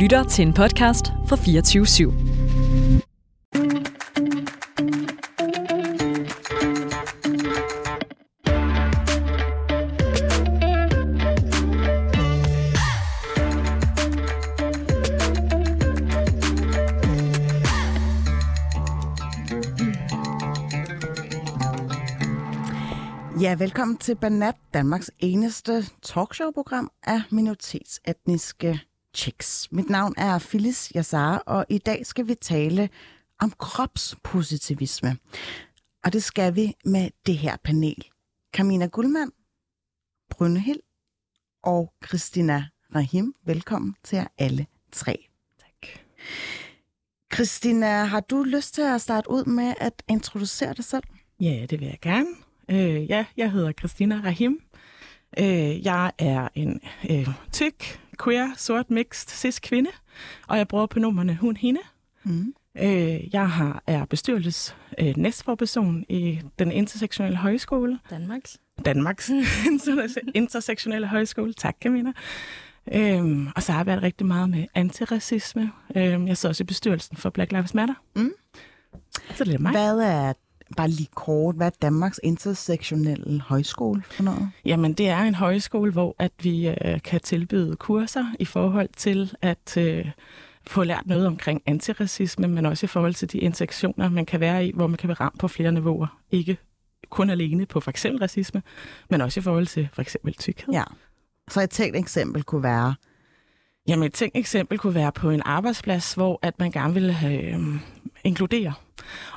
lytter til en podcast fra 24 /7. Ja, velkommen til Banat, Danmarks eneste talkshow-program af minoritetsetniske chicks. Mit navn er Phyllis Yassar, og i dag skal vi tale om kropspositivisme. Og det skal vi med det her panel. Kamina Guldmann, Brynhild og Christina Rahim. Velkommen til jer alle tre. Tak. Christina, har du lyst til at starte ud med at introducere dig selv? Ja, det vil jeg gerne. Øh, ja, jeg hedder Christina Rahim. Øh, jeg er en øh, tyk, queer, sort, mixed, cis kvinde, og jeg bruger pronomerne hun, hende. Mm. Øh, jeg har, er bestyrelses øh, næstforperson i den intersektionelle højskole. Danmarks. Danmarks intersektionelle højskole. Tak, Camilla. Øhm, og så har jeg været rigtig meget med antiracisme. Øhm, jeg sidder også i bestyrelsen for Black Lives Matter. Mm. Så det er mig. Hvad er, bare lige kort, hvad er Danmarks intersektionelle højskole for noget? Jamen, det er en højskole, hvor at vi øh, kan tilbyde kurser i forhold til at øh, få lært noget omkring antiracisme, men også i forhold til de intersektioner, man kan være i, hvor man kan være ramt på flere niveauer. Ikke kun alene på for eksempel racisme, men også i forhold til for eksempel tykkhed. Ja. Så et tænkt eksempel kunne være, Jamen, et tænkt eksempel kunne være på en arbejdsplads, hvor at man gerne vil øh, inkludere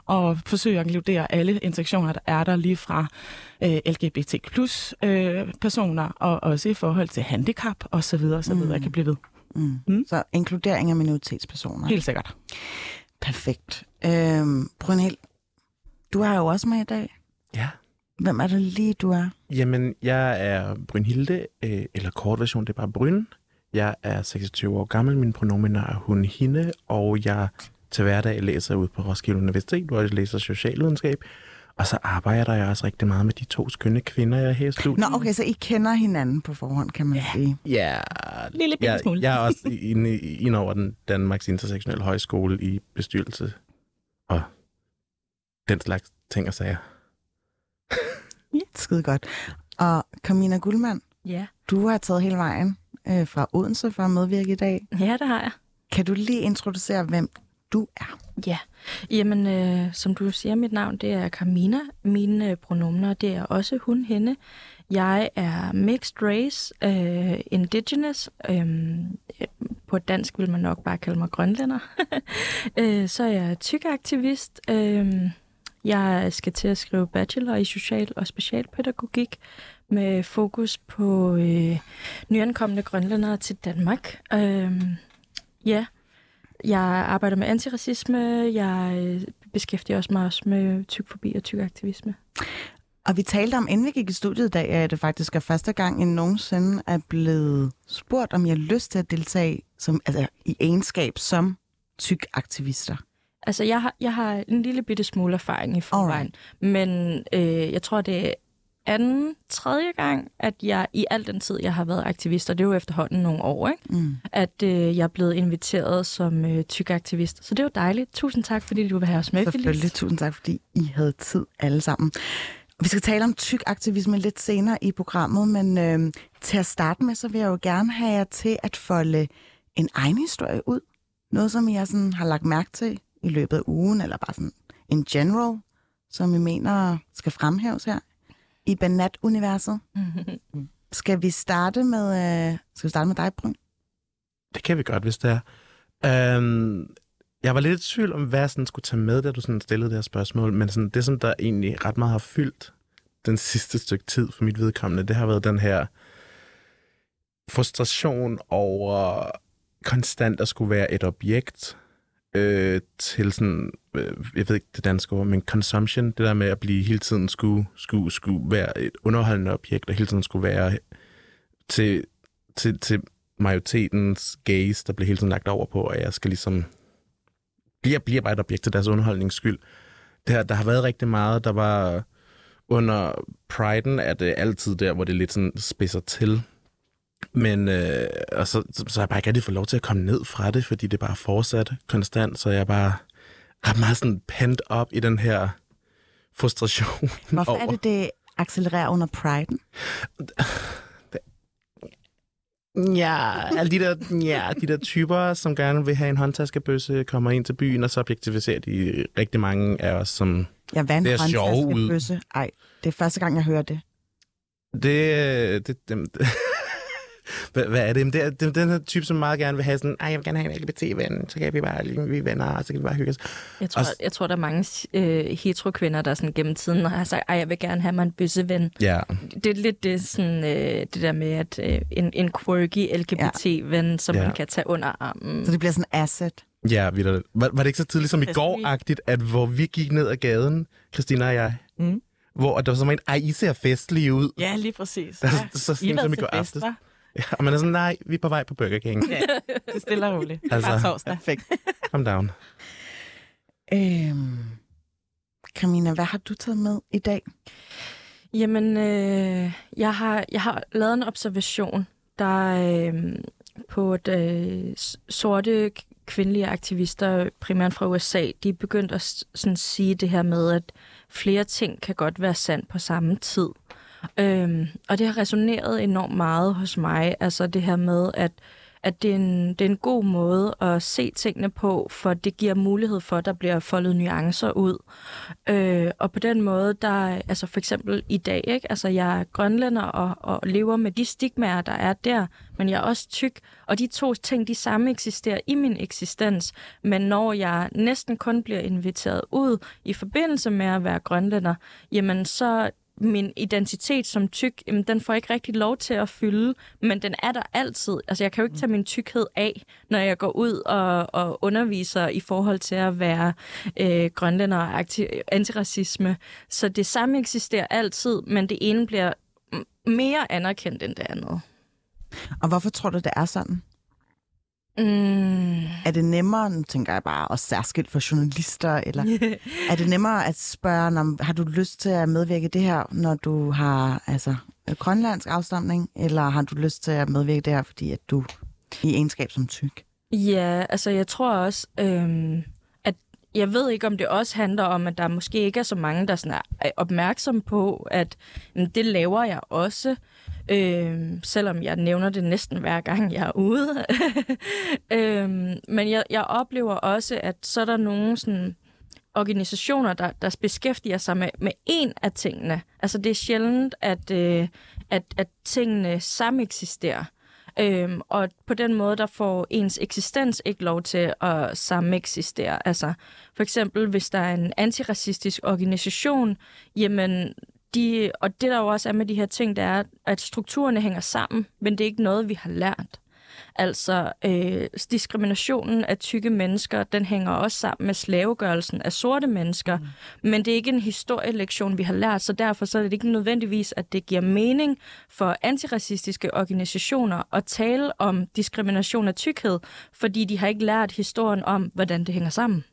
og forsøge at inkludere alle intersektioner, der er der lige fra øh, LGBT plus øh, personer, og også i forhold til handicap og så videre, så videre. Jeg kan blive ved. mm. Mm. så inkludering af minoritetspersoner. Helt sikkert. Perfekt. Øhm, Brynhild, du er jo også med i dag. Ja. Hvem er det lige, du er? Jamen, jeg er Brynhilde, øh, eller kort version, det er bare Bryn. Jeg er 26 år gammel, mine pronomener er hun, hende, og jeg til hverdag læser ud på Roskilde Universitet, hvor jeg læser socialvidenskab. Og så arbejder jeg også rigtig meget med de to skønne kvinder, jeg er her i studiet. Nå, okay, så I kender hinanden på forhånd, kan man sige. Ja, Lille bitte jeg, smule. jeg er også inde, inde over den Danmarks Intersektionelle Højskole i bestyrelse og den slags ting og sager. Skide godt. Og Camina Guldmann, Ja. du har taget hele vejen øh, fra Odense for at medvirke i dag. ja, det har jeg. Kan du lige introducere, hvem du er? Ja. Jamen, øh, som du siger, mit navn det er Carmina. Mine øh, pronomner det er også hun, hende. Jeg er mixed race, øh, indigenous. Øh, på dansk vil man nok bare kalde mig grønlænder. øh, så er jeg tykaktivist. Øh, jeg skal til at skrive bachelor i social- og specialpædagogik med fokus på øh, nyankomne grønlændere til Danmark. Øh, ja, jeg arbejder med antiracisme. Jeg øh, beskæftiger også mig også med tykfobi og tykaktivisme. Og vi talte om, inden vi gik i studiet i dag, at det faktisk er første gang, jeg nogensinde er blevet spurgt, om jeg har lyst til at deltage som, altså, i egenskab som tyk aktivister. Altså, jeg har, jeg har en lille bitte smule erfaring i forvejen, men øh, jeg tror, det anden, tredje gang, at jeg i al den tid, jeg har været aktivist, og det er jo efterhånden nogle år, ikke? Mm. at øh, jeg er blevet inviteret som øh, tykaktivist. Så det er jo dejligt. Tusind tak, fordi du vil have os med, Selvfølgelig. Phyllis. Tusind tak, fordi I havde tid alle sammen. Vi skal tale om tyk aktivisme lidt senere i programmet, men øh, til at starte med, så vil jeg jo gerne have jer til at folde en egen historie ud. Noget, som I sådan har lagt mærke til i løbet af ugen, eller bare sådan in general, som I mener skal fremhæves her i Banat-universet. Skal vi starte med, øh, skal vi starte med dig, Bryn? Det kan vi godt, hvis det er. Øhm, jeg var lidt i tvivl om, hvad jeg sådan skulle tage med, da du sådan stillede det her spørgsmål, men sådan, det, som der egentlig ret meget har fyldt den sidste stykke tid for mit vedkommende, det har været den her frustration over konstant at skulle være et objekt øh, til sådan, øh, jeg ved ikke det danske ord, men consumption, det der med at blive hele tiden skulle, skulle, skulle være et underholdende objekt, og hele tiden skulle være til, til, til majoritetens gaze, der bliver hele tiden lagt over på, at jeg skal ligesom bliver, bliver bare et objekt til deres underholdnings skyld. Det her, der har været rigtig meget, der var under priden, er det øh, altid der, hvor det lidt sådan spidser til. Men øh, og så, så, så har jeg bare ikke rigtig fået lov til at komme ned fra det, fordi det bare fortsat konstant, så jeg bare er meget sådan pent op i den her frustration Hvorfor over. er det, det accelererer under priden? Ja, alle de der, ja, de der typer, som gerne vil have en håndtaskebøsse, kommer ind til byen, og så objektiviserer de rigtig mange af os, som... Ja, en Det er sjove ud. Ej, det er første gang, jeg hører det. Det, det, det, hvad, hvad er det? Jamen, det er, det er den her type, som meget gerne vil have sådan, ej, jeg vil gerne have en LGBT-ven, så kan vi bare lige vi er venner, og så kan vi bare hygge os. Jeg tror, Og- jeg tror der er mange øh, hetero-kvinder, der sådan gennem tiden har sagt, at jeg vil gerne have mig en bøsseven. Ja, Det er lidt det, sådan, øh, det der med, at øh, en, en quirky LGBT-ven, som Ja. man kan tage under armen. Så det bliver sådan en asset. ja vitterligt. Var, var det ikke så tidligt som i går-agtigt, at hvor vi gik ned ad gaden, Christina og jeg, Mm. hvor der var sådan en, ej, I ser festlige ud. Ja, lige præcis. Der, Ja. så sent som i går aftes. hva'? Ja, og man er sådan, nej, vi er på vej på Burger King. Ja, det er stille og roligt. Altså. Bare torsdag. Perfekt. Calm down. Øhm, Camina, hvad har du taget med i dag? Jamen, øh, jeg, har, jeg har lavet en observation, der øh, på et øh, sorte kvindelige aktivister, primært fra USA, de er begyndt at sådan sige det her med, at flere ting kan godt være sandt på samme tid. Øhm, og det har resoneret enormt meget hos mig, altså det her med, at, at det, er en, det er en god måde at se tingene på, for det giver mulighed for, at der bliver foldet nuancer ud. Øh, og på den måde, der altså for eksempel i dag, ikke? Altså jeg er grønlænder og, og lever med de stigmaer, der er der, men jeg er også tyk, og de to ting, de samme eksisterer i min eksistens, men når jeg næsten kun bliver inviteret ud i forbindelse med at være grønlænder, jamen så min identitet som tyk, jamen, den får ikke rigtig lov til at fylde, men den er der altid. Altså, jeg kan jo ikke tage min tykkhed af, når jeg går ud og, og underviser i forhold til at være øh, grønlænder og akti- antiracisme. Så det samme eksisterer altid, men det ene bliver mere anerkendt end det andet. Og hvorfor tror du, det er sådan? Mm. Er det nemmere, tænker jeg bare, også særskilt for journalister, eller er det nemmere at spørge, om, har du lyst til at medvirke i det her, når du har altså, grønlandsk afstamning, eller har du lyst til at medvirke i det her, fordi at du i egenskab som tyk? Ja, altså jeg tror også, øhm, at jeg ved ikke, om det også handler om, at der måske ikke er så mange, der sådan er opmærksom på, at jamen, det laver jeg også, øhm, selvom jeg nævner det næsten hver gang, jeg er ude. øhm, men jeg, jeg oplever også, at så er der nogle sådan, organisationer, der, der beskæftiger sig med, med en af tingene. Altså det er sjældent, at, øh, at, at tingene sameksisterer. Øhm, og på den måde, der får ens eksistens ikke lov til at sameksistere. Altså for eksempel, hvis der er en antiracistisk organisation, jamen de, og det der jo også er med de her ting, det er, at strukturerne hænger sammen, men det er ikke noget, vi har lært. Altså, øh, diskriminationen af tykke mennesker, den hænger også sammen med slavegørelsen af sorte mennesker. Mm. Men det er ikke en historielektion, vi har lært, så derfor så er det ikke nødvendigvis, at det giver mening for antiracistiske organisationer at tale om diskrimination af tykkhed, fordi de har ikke lært historien om, hvordan det hænger sammen.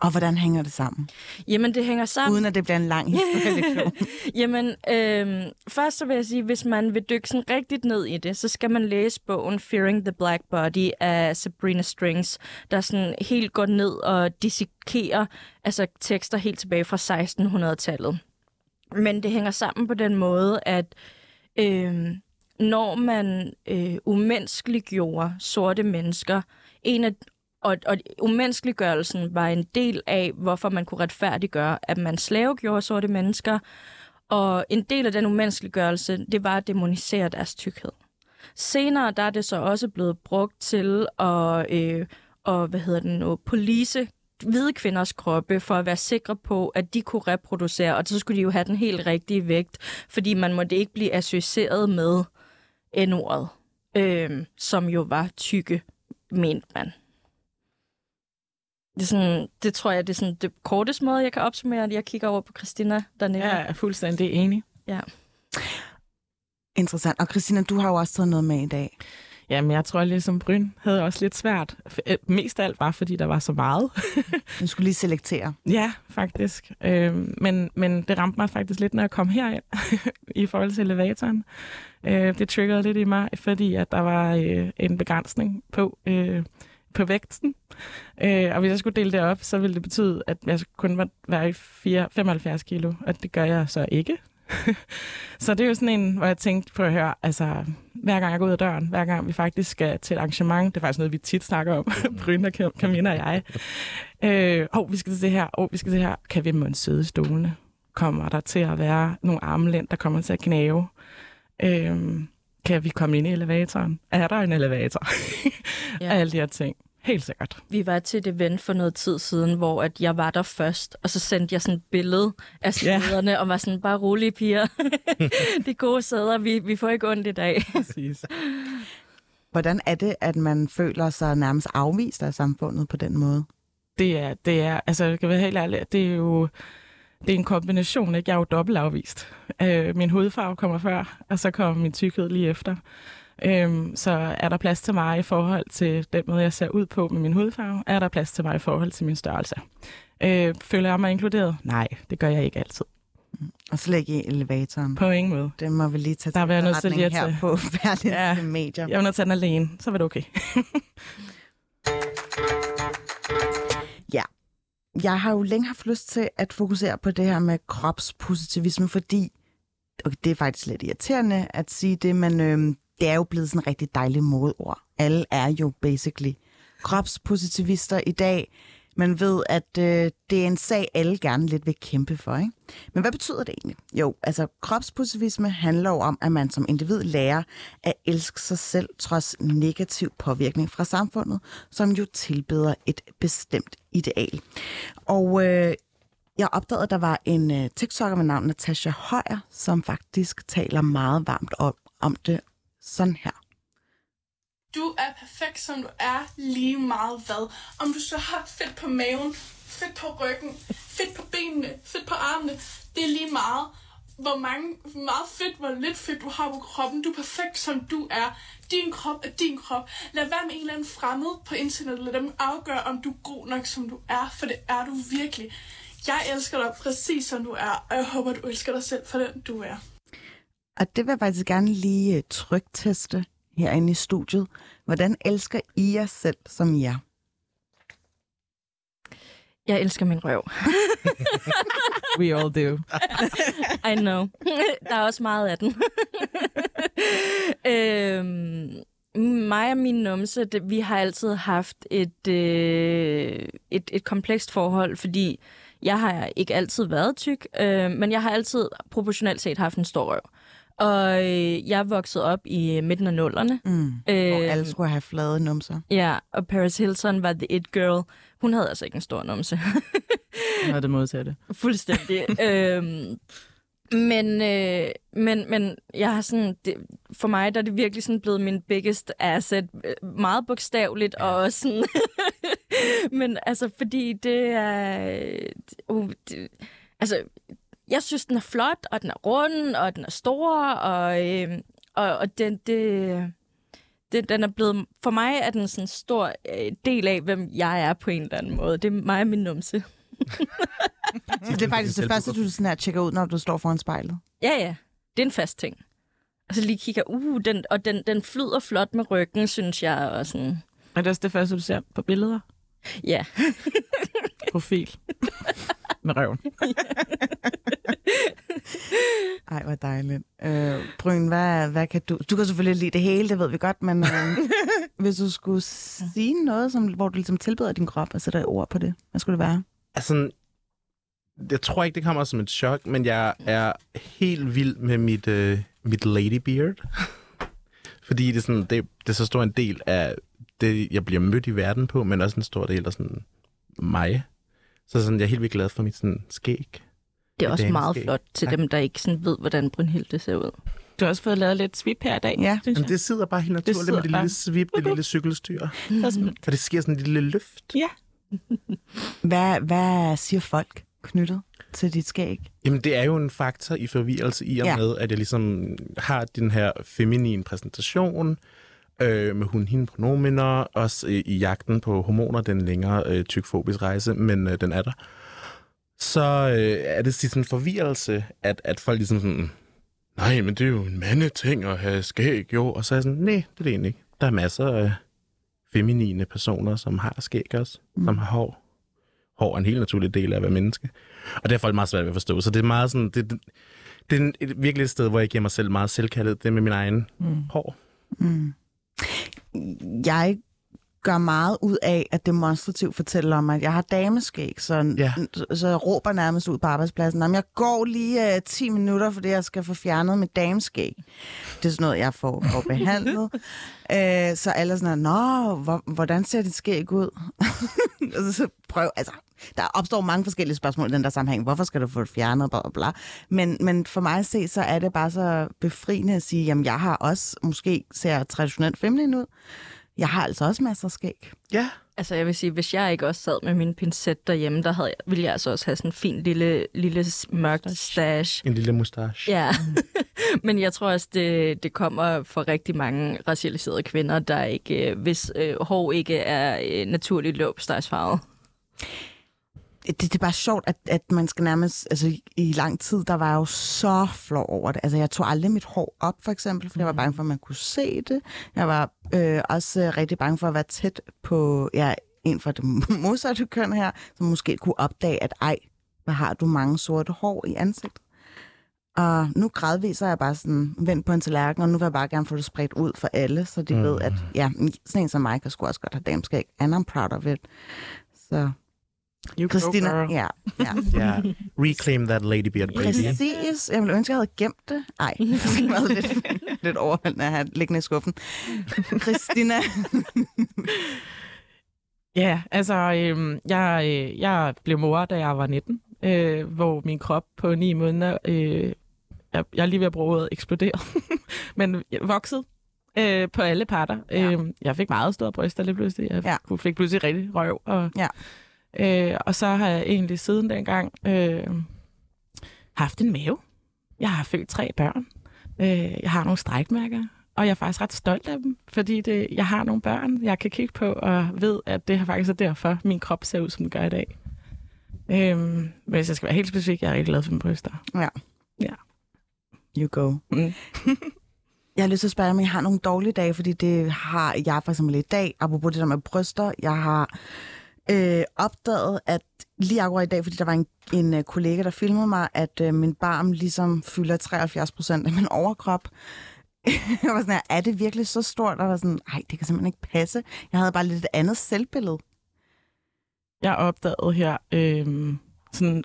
Og hvordan hænger det sammen? Jamen, det hænger sammen... Uden at det bliver en lang historielektion. Jamen, øh, først så vil jeg sige, hvis man vil dykke sådan rigtigt ned i det, så skal man læse bogen Fearing the Black Body af Sabrina Strings, der sådan helt går ned og dissekerer altså tekster helt tilbage fra 1600-tallet. Men det hænger sammen på den måde, at øh, når man øh, umenneskeliggjorde sorte mennesker, en af og, og umenneskeliggørelsen var en del af, hvorfor man kunne retfærdiggøre, at man slavegjorde sorte mennesker. Og en del af den umenneskeliggørelse, det var at demonisere deres tykkhed. Senere der er det så også blevet brugt til at, øh, og, hvad hedder det nu, police hvide kvinders kroppe for at være sikre på, at de kunne reproducere, og så skulle de jo have den helt rigtige vægt, fordi man måtte ikke blive associeret med N-ordet, øh, som jo var tykke, mente man. Det, er sådan, det tror jeg, det er sådan det korteste måde, jeg kan opsummere det. Jeg kigger over på Christina dernede. Jeg er fuldstændig enig. Interessant. Og Christina, du har jo også taget noget med i dag. Jamen, jeg tror ligesom Bryn havde også lidt svært. Øh, Mest af alt var, fordi der var så meget. Du skulle lige selektere. ja, faktisk. Øh, men, men det ramte mig faktisk lidt, når jeg kom herind i forhold til elevatoren. Øh, det triggerede lidt i mig, fordi at der var øh, en begrænsning på, øh, på vægten. Øh, og hvis jeg skulle dele det op, så ville det betyde, at jeg kun var være i 4, 75 kilo, og det gør jeg så ikke. så det er jo sådan en, hvor jeg tænkte på at høre, altså hver gang jeg går ud af døren, hver gang vi faktisk skal til et arrangement, det er faktisk noget, vi tit snakker om, Bryn og Cam- Camilla og jeg. Øh, oh, vi skal til det her, oh, vi skal til det her. Kan vi må sidde i stolene? Kommer der til at være nogle armlænd, der kommer til at knæve? Øh, kan vi komme ind i elevatoren? Er der en elevator? Ja. Alle de her ting. Helt sikkert. Vi var til et event for noget tid siden, hvor at jeg var der først, og så sendte jeg sådan et billede af sæderne, og var sådan, bare rolige piger. det er gode sæder, vi, vi får ikke ondt i dag. Præcis. Hvordan er det, at man føler sig nærmest afvist af samfundet på den måde? Det er, det er, altså jeg kan være helt ærlig, det er jo det er en kombination, ikke? Jeg er jo dobbelt afvist. Øh, min hudfarve kommer før, og så kommer min tykkhed lige efter. Øhm, så er der plads til mig i forhold til den måde, jeg ser ud på med min hudfarve? Er der plads til mig i forhold til min størrelse? Øh, føler jeg mig inkluderet? Nej, det gør jeg ikke altid. Og så lægge i elevatoren. På ingen måde. Det må vi lige tage Der til vil nødt til lige at her tage- på Berlingske Ja. Medier. Jeg er nødt til den alene, så var det okay. Jeg har jo længe haft lyst til at fokusere på det her med kropspositivisme, fordi og det er faktisk lidt irriterende at sige det, men øhm, det er jo blevet sådan en rigtig dejlig modeord. Alle er jo basically kropspositivister i dag. Man ved, at øh, det er en sag, alle gerne lidt vil kæmpe for. Ikke? Men hvad betyder det egentlig? Jo, altså kropspositivisme handler jo om, at man som individ lærer at elske sig selv trods negativ påvirkning fra samfundet, som jo tilbeder et bestemt ideal. Og øh, jeg opdagede, at der var en øh, TikToker med navn Natasha Højer, som faktisk taler meget varmt om, om det sådan her. Du er perfekt, som du er, lige meget hvad. Om du så har fedt på maven, fedt på ryggen, fedt på benene, fedt på armene, det er lige meget. Hvor, mange, hvor meget fedt, hvor lidt fedt du har på kroppen. Du er perfekt, som du er. Din krop er din krop. Lad være med en eller anden fremmed på internettet. Lad dem afgøre, om du er god nok, som du er. For det er du virkelig. Jeg elsker dig præcis, som du er. Og jeg håber, du elsker dig selv for den, du er. Og det vil jeg faktisk gerne lige øh, trykteste herinde i studiet. Hvordan elsker I jer selv, som I er? Jeg elsker min røv. We all do. I know. Der er også meget af den. øhm, mig og min numse, det, vi har altid haft et, øh, et, et komplekst forhold, fordi jeg har ikke altid været tyk, øh, men jeg har altid proportionalt set haft en stor røv. Og øh, jeg er vokset op i midten af nullerne. Mm. Øh, Hvor alle skulle have flade numser. Ja, og Paris Hilton var the it girl. Hun havde altså ikke en stor numse. Noget det modsatte. Fuldstændig. øhm, men, øh, men, men jeg har sådan, det, for mig der er det virkelig sådan blevet min biggest asset. øh, Meget bogstaveligt, og også sådan... men altså, fordi det er... Uh, det, altså, jeg synes, den er flot, og den er rund, og den er stor, og, øh, og, og den, det, det, den er blevet... For mig er den sådan en stor øh, del af, hvem jeg er på en eller anden måde. Det er mig og min numse. Så det er faktisk det første, du sådan her tjekker ud, når du står foran spejlet. Ja, ja. Det er en fast ting. Og så lige kigger, uh, den, og den, den flyder flot med ryggen, synes jeg. Og sådan, Er det også det første, du ser på billeder? ja. Profil. Med røven. Ej, hvor dejligt. Øh, Bryn, hvad, hvad kan du... Du kan selvfølgelig lide det hele, det ved vi godt, men øh, hvis du skulle sige noget, som, hvor du ligesom tilbeder din krop og sætter et ord på det, hvad skulle det være? Altså, jeg tror ikke, det kommer som et chok, men jeg er helt vild med mit, øh, mit lady beard. Fordi det er, sådan, det, det er så stor en del af det, jeg bliver mødt i verden på, men også en stor del af sådan mig. Så sådan, jeg er helt vildt glad for mit sådan, skæg. Det er også meget flot til Tak. dem, der ikke sådan ved, hvordan Brynhilde ser ud. Du har også fået lavet lidt svip her i dag, Ja. synes Jamen, det sidder bare helt naturligt sidder med det lille bare. svip, det lille cykelstyr. Det Og det sker sådan et lille løft. Ja. Hvad, hvad siger folk knyttet til dit skæg? Jamen, det er jo en faktor i forvirrelse i og Ja. med, at jeg ligesom har den her feminin præsentation, øh, med hun hende pronomener, også i, i jagten på hormoner, den længere øh, tykfobisk rejse, men øh, den er der. Så øh, er det sådan en forvirrelse, at, at folk ligesom sådan, nej, men det er jo en mandeting at have skæg, jo. Og så er jeg sådan, nej, det er det egentlig ikke. Der er masser af feminine personer, som har skæg også, mm. som har hår. Hår er en helt naturlig del af at være menneske. Og det er folk meget svært ved at forstå. Så det er meget sådan, det, det, det er et, virkelig et sted, hvor jeg giver mig selv meget selvkaldet, det med min egen mm. hår. Mm. Jeg gør meget ud af at demonstrativt fortælle om, at jeg har dameskæg, så, Ja. så jeg råber nærmest ud på arbejdspladsen, at jeg går lige uh, 10 minutter, fordi jeg skal få fjernet mit dameskæg. Det er sådan noget, jeg får, får behandlet. uh, så alle er sådan, nå, hvor, hvordan ser dit skæg ud? Og så- så prøv, altså, der opstår mange forskellige spørgsmål i den der sammenhæng. Hvorfor skal du få det fjernet? Bla, bla, bla. Men, men for mig at se, så er det bare så befriende at sige, jamen jeg har også, måske ser traditionelt feminin ud, jeg har altså også masser af skæg. Ja. Altså jeg vil sige, hvis jeg ikke også sad med min pincet derhjemme, der havde jeg, ville jeg altså også have sådan en fin lille, lille mørkt stash. En lille mustache. Ja, men jeg tror også, det, det kommer for rigtig mange racialiserede kvinder, der ikke, øh, hvis øh, hår ikke er øh, naturligt løbstegsfarvet. Det, det er bare sjovt, at, at man skal nærmest... Altså, i- i lang tid, der var jeg jo så flov over det. Altså, jeg tog aldrig mit hår op, for eksempel, for jeg var bange for, at man kunne se det. Jeg var øh, også øh, rigtig bange for at være tæt på ja, en fra det modsatte køn her, som måske kunne opdage, at ej, hvad har du mange sorte hår i ansigtet? Og nu gradvist er jeg bare sådan vendt på en tallerken, og nu vil jeg bare gerne få det spredt ud for alle, så de mm. ved, at ja, sådan en som mig kan sgu også godt have dameskæg, and I'm proud of it. Så You Christina, go, girl. ja, ja. Ja. Reclaim that ladybeard, baby. Præcis. Jeg ville ønske, jeg havde gemt det. Ej, det har været lidt, lidt overvældende at have liggende i skuffen. Christina. Ja, altså, øhm, jeg, øh, jeg blev mor, da jeg var 19, øh, hvor min krop på ni måneder, øh, jeg, jeg er lige ved at bruge ordet eksplodere, men jeg voksede øh, på alle parter. Ja. Øh, jeg fik meget store bryster lige pludselig. Jeg ja. fik pludselig rigtig røv. Og, Ja. Øh, og så har jeg egentlig siden dengang øh, haft en mave. Jeg har født tre børn. Øh, jeg har nogle strækmærker. Og jeg er faktisk ret stolt af dem, fordi det, jeg har nogle børn, jeg kan kigge på og ved, at det har faktisk er derfor, min krop ser ud, som den gør i dag. Øhm, men hvis jeg skal være helt specifik, jeg er rigtig glad for mine bryster. Ja. Ja. You go. Mm. Jeg har lyst til at spørge, om I har nogle dårlige dage, fordi det har jeg for eksempel i dag, apropos det der med bryster. Jeg har øh, opdaget, at lige akkurat i dag, fordi der var en, en øh, kollega, der filmede mig, at øh, min barm ligesom fylder 73 procent af min overkrop. jeg var sådan her, er det virkelig så stort? Og jeg var sådan, nej, det kan simpelthen ikke passe. Jeg havde bare lidt et andet selvbillede. Jeg opdagede her, øhm, sådan,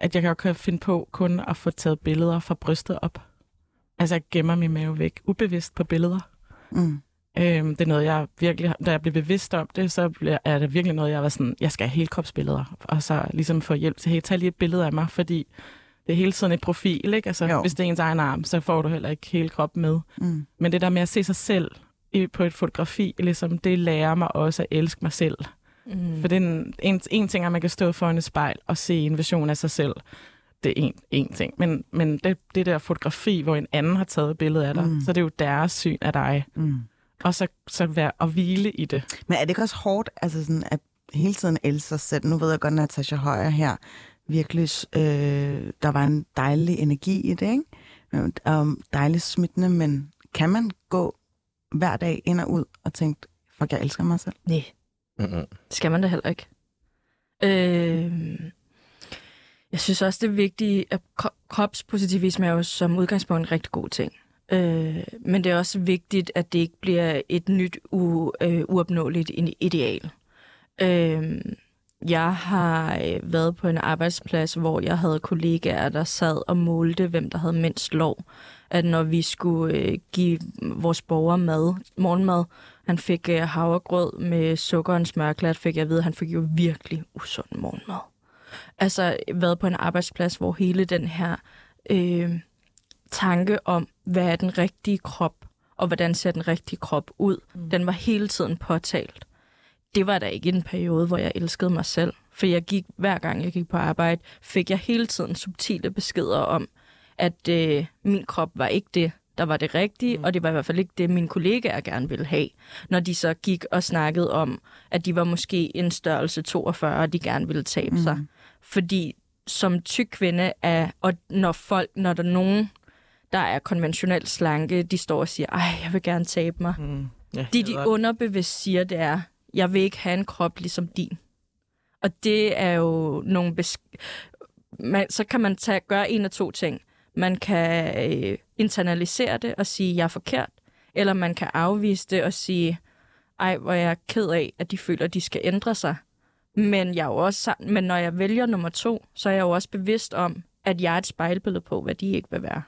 at jeg godt kan finde på kun at få taget billeder fra brystet op. Altså, jeg gemmer min mave væk, ubevidst på billeder. Mm. Øhm, det er noget, jeg virkelig, da jeg blev bevidst om det, så er det virkelig noget, jeg var sådan, jeg skal have helkropsbilleder, og så ligesom få hjælp til, hey, tag lige et billede af mig, fordi det er hele tiden et profil, ikke? Altså, Jo. hvis det er ens egen arm, så får du heller ikke hele kroppen med. Mm. Men det der med at se sig selv i, på et fotografi, ligesom, det lærer mig også at elske mig selv. Mm. For det er en, en, en ting, at man kan stå foran et spejl og se en version af sig selv. Det er en, en ting. Men, men det, det der fotografi, hvor en anden har taget et billede af dig, mm. så det er jo deres syn af dig. Mm. Og så, så være og hvile i det. Men er det ikke også hårdt, altså sådan, at hele tiden elske sig selv? Nu ved jeg godt, at Natasha Højer her virkelig, øh, der var en dejlig energi i det, ikke? Og dejligt smittende, men kan man gå hver dag ind og ud og tænke, fuck, jeg elsker mig selv? Nej, det skal man da heller ikke. Øh, jeg synes også, det er vigtigt, at kro- kropspositivisme er jo som udgangspunkt en rigtig god ting. Øh, men det er også vigtigt, at det ikke bliver et nyt u, øh, uopnåeligt ideal. Øh, jeg har øh, været på en arbejdsplads, hvor jeg havde kollegaer, der sad og målte, hvem der havde mindst lov. At når vi skulle øh, give vores borgere mad, morgenmad, han fik øh, havregrød med sukker og en smørklat, fik jeg at vide, at han fik jo virkelig usund morgenmad. Altså været på en arbejdsplads, hvor hele den her øh, tanke om, hvad er den rigtige krop, og hvordan ser den rigtige krop ud, mm. den var hele tiden påtalt. Det var da ikke en periode, hvor jeg elskede mig selv. For jeg gik, hver gang jeg gik på arbejde, fik jeg hele tiden subtile beskeder om, at øh, min krop var ikke det, der var det rigtige, mm. og det var i hvert fald ikke det, mine kollegaer gerne ville have, når de så gik og snakkede om, at de var måske en størrelse 42, og de gerne ville tabe mm. sig. Fordi som tyk kvinde er, og når folk, når der er nogen, der er konventionelt slanke, de står og siger, ej, jeg vil gerne tabe mig. Mm. Ja, det, de underbevidst siger, det er, jeg vil ikke have en krop ligesom din. Og det er jo nogle... Besk- man, så kan man tage, gøre en af to ting. Man kan øh, internalisere det og sige, jeg er forkert. Eller man kan afvise det og sige, ej, hvor jeg er ked af, at de føler, at de skal ændre sig. Men, jeg er jo også, men når jeg vælger nummer to, så er jeg jo også bevidst om, at jeg er et spejlbillede på, hvad de ikke vil være.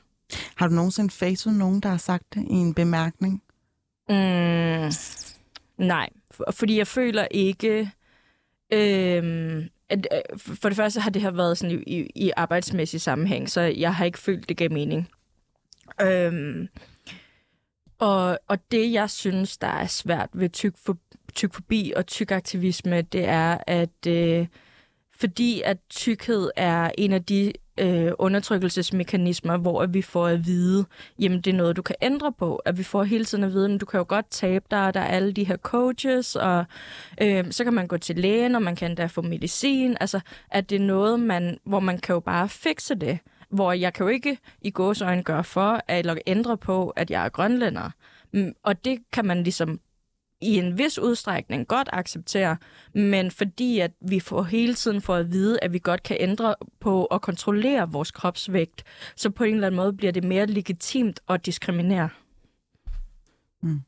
Har du nogensinde facet nogen, der har sagt det i en bemærkning? Mm, nej, fordi jeg føler ikke... Øhm, at, øh, for det første har det her været sådan i, i, i arbejdsmæssig sammenhæng, så jeg har ikke følt, det gav mening. Øhm, og, og det, jeg synes, der er svært ved tyk, for, tyk forbi og tyk aktivisme, det er, at øh, fordi at tykkhed er en af de øh, undertrykkelsesmekanismer, hvor at vi får at vide, jamen det er noget, du kan ændre på. At vi får hele tiden at vide, at du kan jo godt tabe dig, og der er alle de her coaches, og øh, så kan man gå til lægen, og man kan endda få medicin. Altså, at det er noget, man, hvor man kan jo bare fikse det. Hvor jeg kan jo ikke i gåsøjne gøre for, eller ændre på, at jeg er grønlænder. Mm, og det kan man ligesom i en vis udstrækning godt acceptere, men fordi at vi får hele tiden får at vide, at vi godt kan ændre på og kontrollere vores kropsvægt, så på en eller anden måde bliver det mere legitimt at diskriminere. Mm.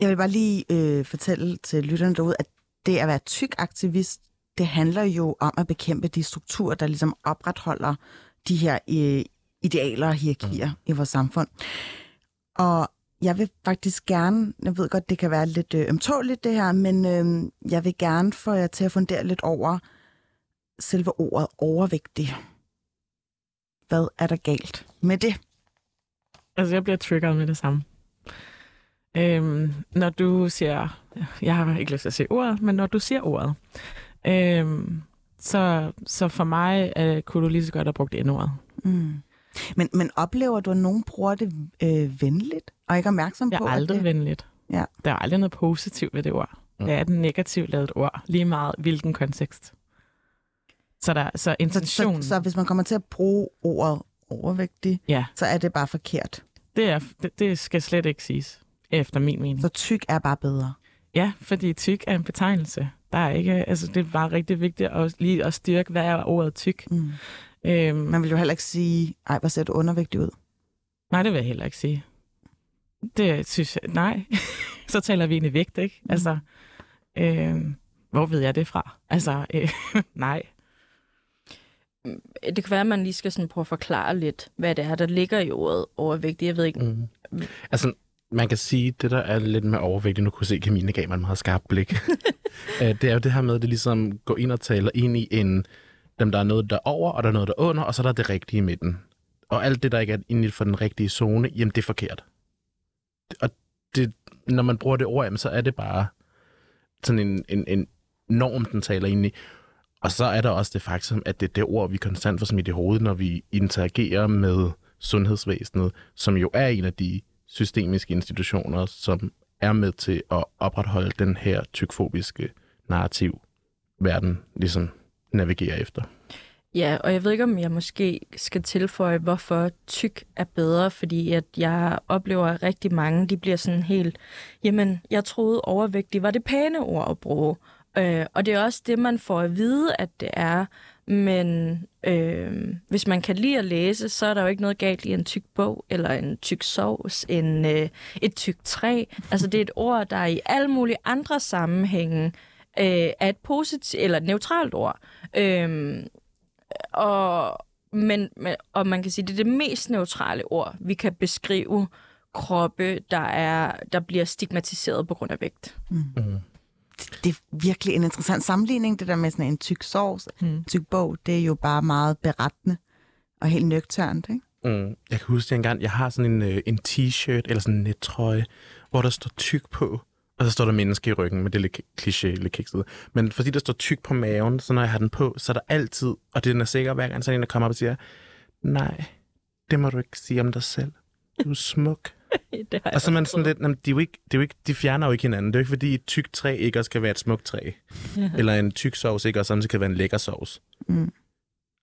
Jeg vil bare lige øh, fortælle til lytterne derude, at det at være tyk aktivist, det handler jo om at bekæmpe de strukturer, der ligesom opretholder de her øh, idealer og hierarkier mm. i vores samfund. Og jeg vil faktisk gerne, jeg ved godt, det kan være lidt øh, ømtåligt det her, men øh, jeg vil gerne få jer til at fundere lidt over selve ordet overvægtig. Hvad er der galt med det? Altså, jeg bliver triggeret med det samme. Øhm, når du siger, jeg har ikke lyst til at sige ordet, men når du siger ordet, øhm, så, så for mig øh, kunne du lige så godt have brugt endordet. Mm. Men, men oplever du, at nogen bruger det øh, venligt, og ikke opmærksom på, det er aldrig det... venligt. Ja. Der er aldrig noget positivt ved det ord. Mm. Det er et negativt lavet ord, lige meget hvilken kontekst. Så, der, så intention... Så, så, så hvis man kommer til at bruge ordet overvægtig, ja. så er det bare forkert? Det, er, det, det skal slet ikke siges, efter min mening. Så tyk er bare bedre? Ja, fordi tyk er en betegnelse. Der er ikke, altså det er bare rigtig vigtigt at, lige at styrke, hvad er ordet tyk. Mm. Øhm, Man vil jo heller ikke sige, ej, hvor ser du undervægtig ud. Nej, det vil jeg heller ikke sige. Det synes jeg, nej. så taler vi egentlig vægt, ikke? Mm. Altså, øh, hvor ved jeg det fra? Altså, øh, nej. Det kan være, at man lige skal sådan prøve at forklare lidt, hvad det er, der ligger i ordet overvægtig. Jeg ved ikke. Mm. Altså, man kan sige, det der er lidt med overvægtig, nu kunne se, at Camille gav mig en meget skarp blik. Øh, det er jo det her med, at det ligesom går ind og taler ind i en dem, der er noget der over, og der er noget der under, og så er der det rigtige i midten. Og alt det, der ikke er inden for den rigtige zone, jamen det er forkert. Og det, når man bruger det ord, jamen, så er det bare sådan en, en, en norm, den taler ind i. Og så er der også det faktum, at det er det ord, vi konstant får smidt i hovedet, når vi interagerer med sundhedsvæsenet, som jo er en af de systemiske institutioner, som er med til at opretholde den her tykfobiske narrativ, verden ligesom navigere efter. Ja, og jeg ved ikke, om jeg måske skal tilføje, hvorfor tyk er bedre, fordi at jeg oplever, at rigtig mange, de bliver sådan helt, jamen, jeg troede overvægtig var det pæne ord at bruge. Øh, og det er også det, man får at vide, at det er. Men øh, hvis man kan lide at læse, så er der jo ikke noget galt i en tyk bog, eller en tyk sovs, en, øh, et tyk træ. Altså det er et ord, der i alle mulige andre sammenhænge øh, er et positivt eller et neutralt ord. Øh, og, men, og man kan sige, det er det mest neutrale ord, vi kan beskrive kroppe, der, er, der bliver stigmatiseret på grund af vægt. Mm. Mm. Det er virkelig en interessant sammenligning, det der med sådan en tyk sovs, mm. tyk bog, det er jo bare meget berettende og helt nøgternt, ikke? Mm. Jeg kan huske, at engang, jeg har sådan en, øh, en t-shirt eller sådan en nettrøje, hvor der står tyk på. Og så står der menneske i ryggen, men det er lidt kliché, lidt kikset. Men fordi der står tyk på maven, så når jeg har den på, så er der altid, og det er sikker hver gang, så er en, der kommer op og siger, nej, Det må du ikke sige om dig selv. Du er smuk. det har Og så er man sådan lidt, jamen, de, er jo ikke, de, er jo ikke, de fjerner jo ikke hinanden. Det er jo ikke, fordi et tykt træ ikke også kan være et smukt træ. Eller en tyk sovs ikke også samtidig kan være en lækker sovs. Mm.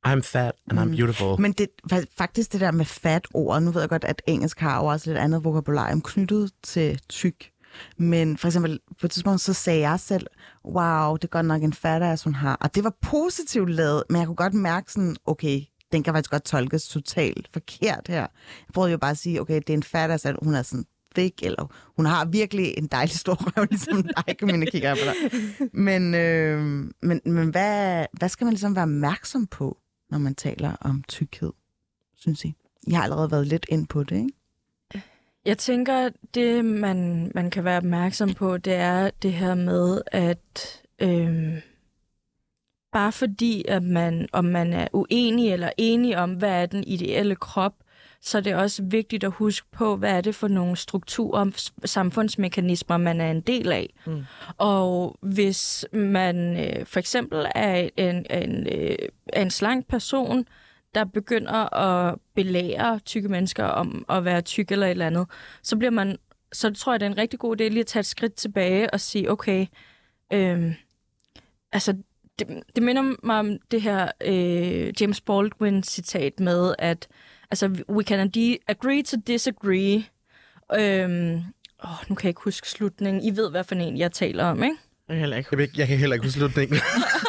I'm fat and I'm beautiful. Men det, fa- faktisk det der med fat ord, nu ved jeg godt, at engelsk har jo også lidt andet vokabularium knyttet til tyk. Men for eksempel på et tidspunkt, så sagde jeg selv, wow, det er godt nok en fatter, ass, hun har. Og det var positivt lavet, men jeg kunne godt mærke sådan, okay, den kan faktisk godt tolkes totalt forkert her. Jeg prøvede jo bare at sige, okay, det er en fatter, at hun er sådan thick, eller hun har virkelig en dejlig stor røv, ligesom dig, Camilla, kigger på dig. Men, øh, men, men hvad, hvad skal man ligesom være opmærksom på, når man taler om tykkhed, synes I? Jeg har allerede været lidt ind på det, ikke? Jeg tænker, det man, man kan være opmærksom på, det er det her med, at øhm, bare fordi, at man, om man er uenig eller enig om, hvad er den ideelle krop, så er det også vigtigt at huske på, hvad er det for nogle strukturer, samfundsmekanismer, man er en del af. Mm. Og hvis man øh, for eksempel er en, en, øh, er en slank person, der begynder at belære tykke mennesker om at være tyk eller et eller andet, så bliver man, så tror jeg, det er en rigtig god idé lige at tage et skridt tilbage og sige, okay, øhm, altså, det, det minder mig om det her øh, James Baldwin-citat med, at altså, we can agree to disagree. Øhm, åh, nu kan jeg ikke huske slutningen. I ved, hvad for en jeg taler om, ikke? Jeg heller ikke. Jeg, ved ikke- jeg kan heller ikke huske slutningen.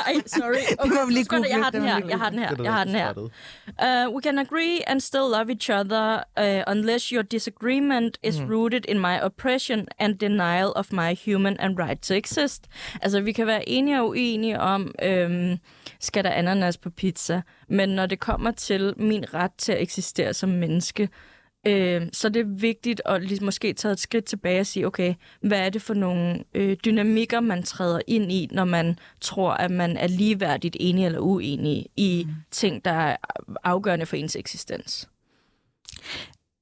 Ej, sorry. Okay, må vi lige jeg- Jeg har den Det her, jeg har den her, Det er jeg har den her. Uh, we can agree and still love each other uh, unless your disagreement is rooted in my oppression and denial of my human and right to exist. Altså, vi kan være enige og uenige om, øhm, skal der ananas på pizza, men når det kommer til min ret til at eksistere som menneske, øh, så er det vigtigt at lige, måske tage et skridt tilbage og sige, okay, hvad er det for nogle øh, dynamikker, man træder ind i, når man tror, at man er ligeværdigt enig eller uenig i mm. ting, der er afgørende for ens eksistens?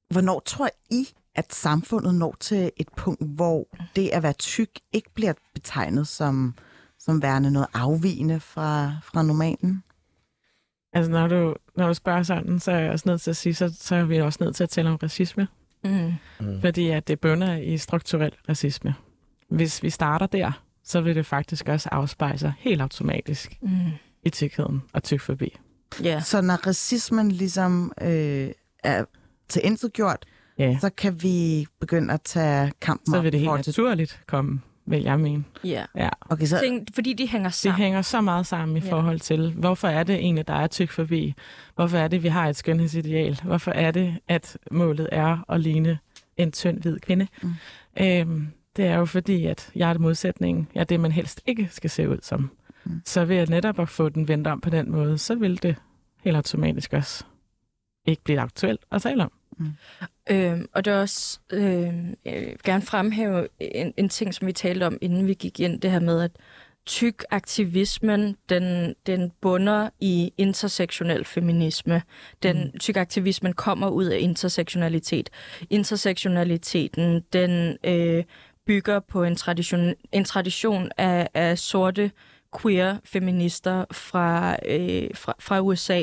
Hvornår tror I, at samfundet når til et punkt, hvor det at være tyk ikke bliver betegnet som, som værende noget afvigende fra, fra normalen? Altså, når du, når du spørger sådan, så er jeg også nødt til at sige, så, så er vi også nødt til at tale om racisme. Mm. Mm. Fordi at det bunder i strukturel racisme. Hvis vi starter der, så vil det faktisk også afspejle sig helt automatisk Mm. i tykkheden og tykfobi. Ja. Så når racismen ligesom øh, er til intet gjort, Ja, så kan vi begynde at tage kampen så vil det helt naturligt komme, vil jeg mene. ja. Ja. Okay, så Ting, fordi de hænger Det sammen. hænger så meget sammen i Ja. forhold til, hvorfor er det egentlig, der er tyk forbi? Hvorfor er det, vi har et skønhedsideal? Hvorfor er det, at målet er at ligne en tynd hvid kvinde? Mm. Øhm, det er jo fordi, at jeg er det modsætning. Jeg er det, man helst ikke skal se ud som. Mm. Så ved at netop at få den vendt om på den måde, så vil det helt automatisk også ikke blive aktuelt at tale om. Øhm, og det er også øh, gerne fremhæve en, en ting, som vi talte om, inden vi gik ind, det her med, at tyk aktivismen, den, den bunder i intersektionel feminisme. Den mm. tyk aktivismen kommer ud af intersektionalitet. Intersektionaliteten, den øh, bygger på en tradition, en tradition af, af sorte queer feminister fra, øh, fra, fra USA.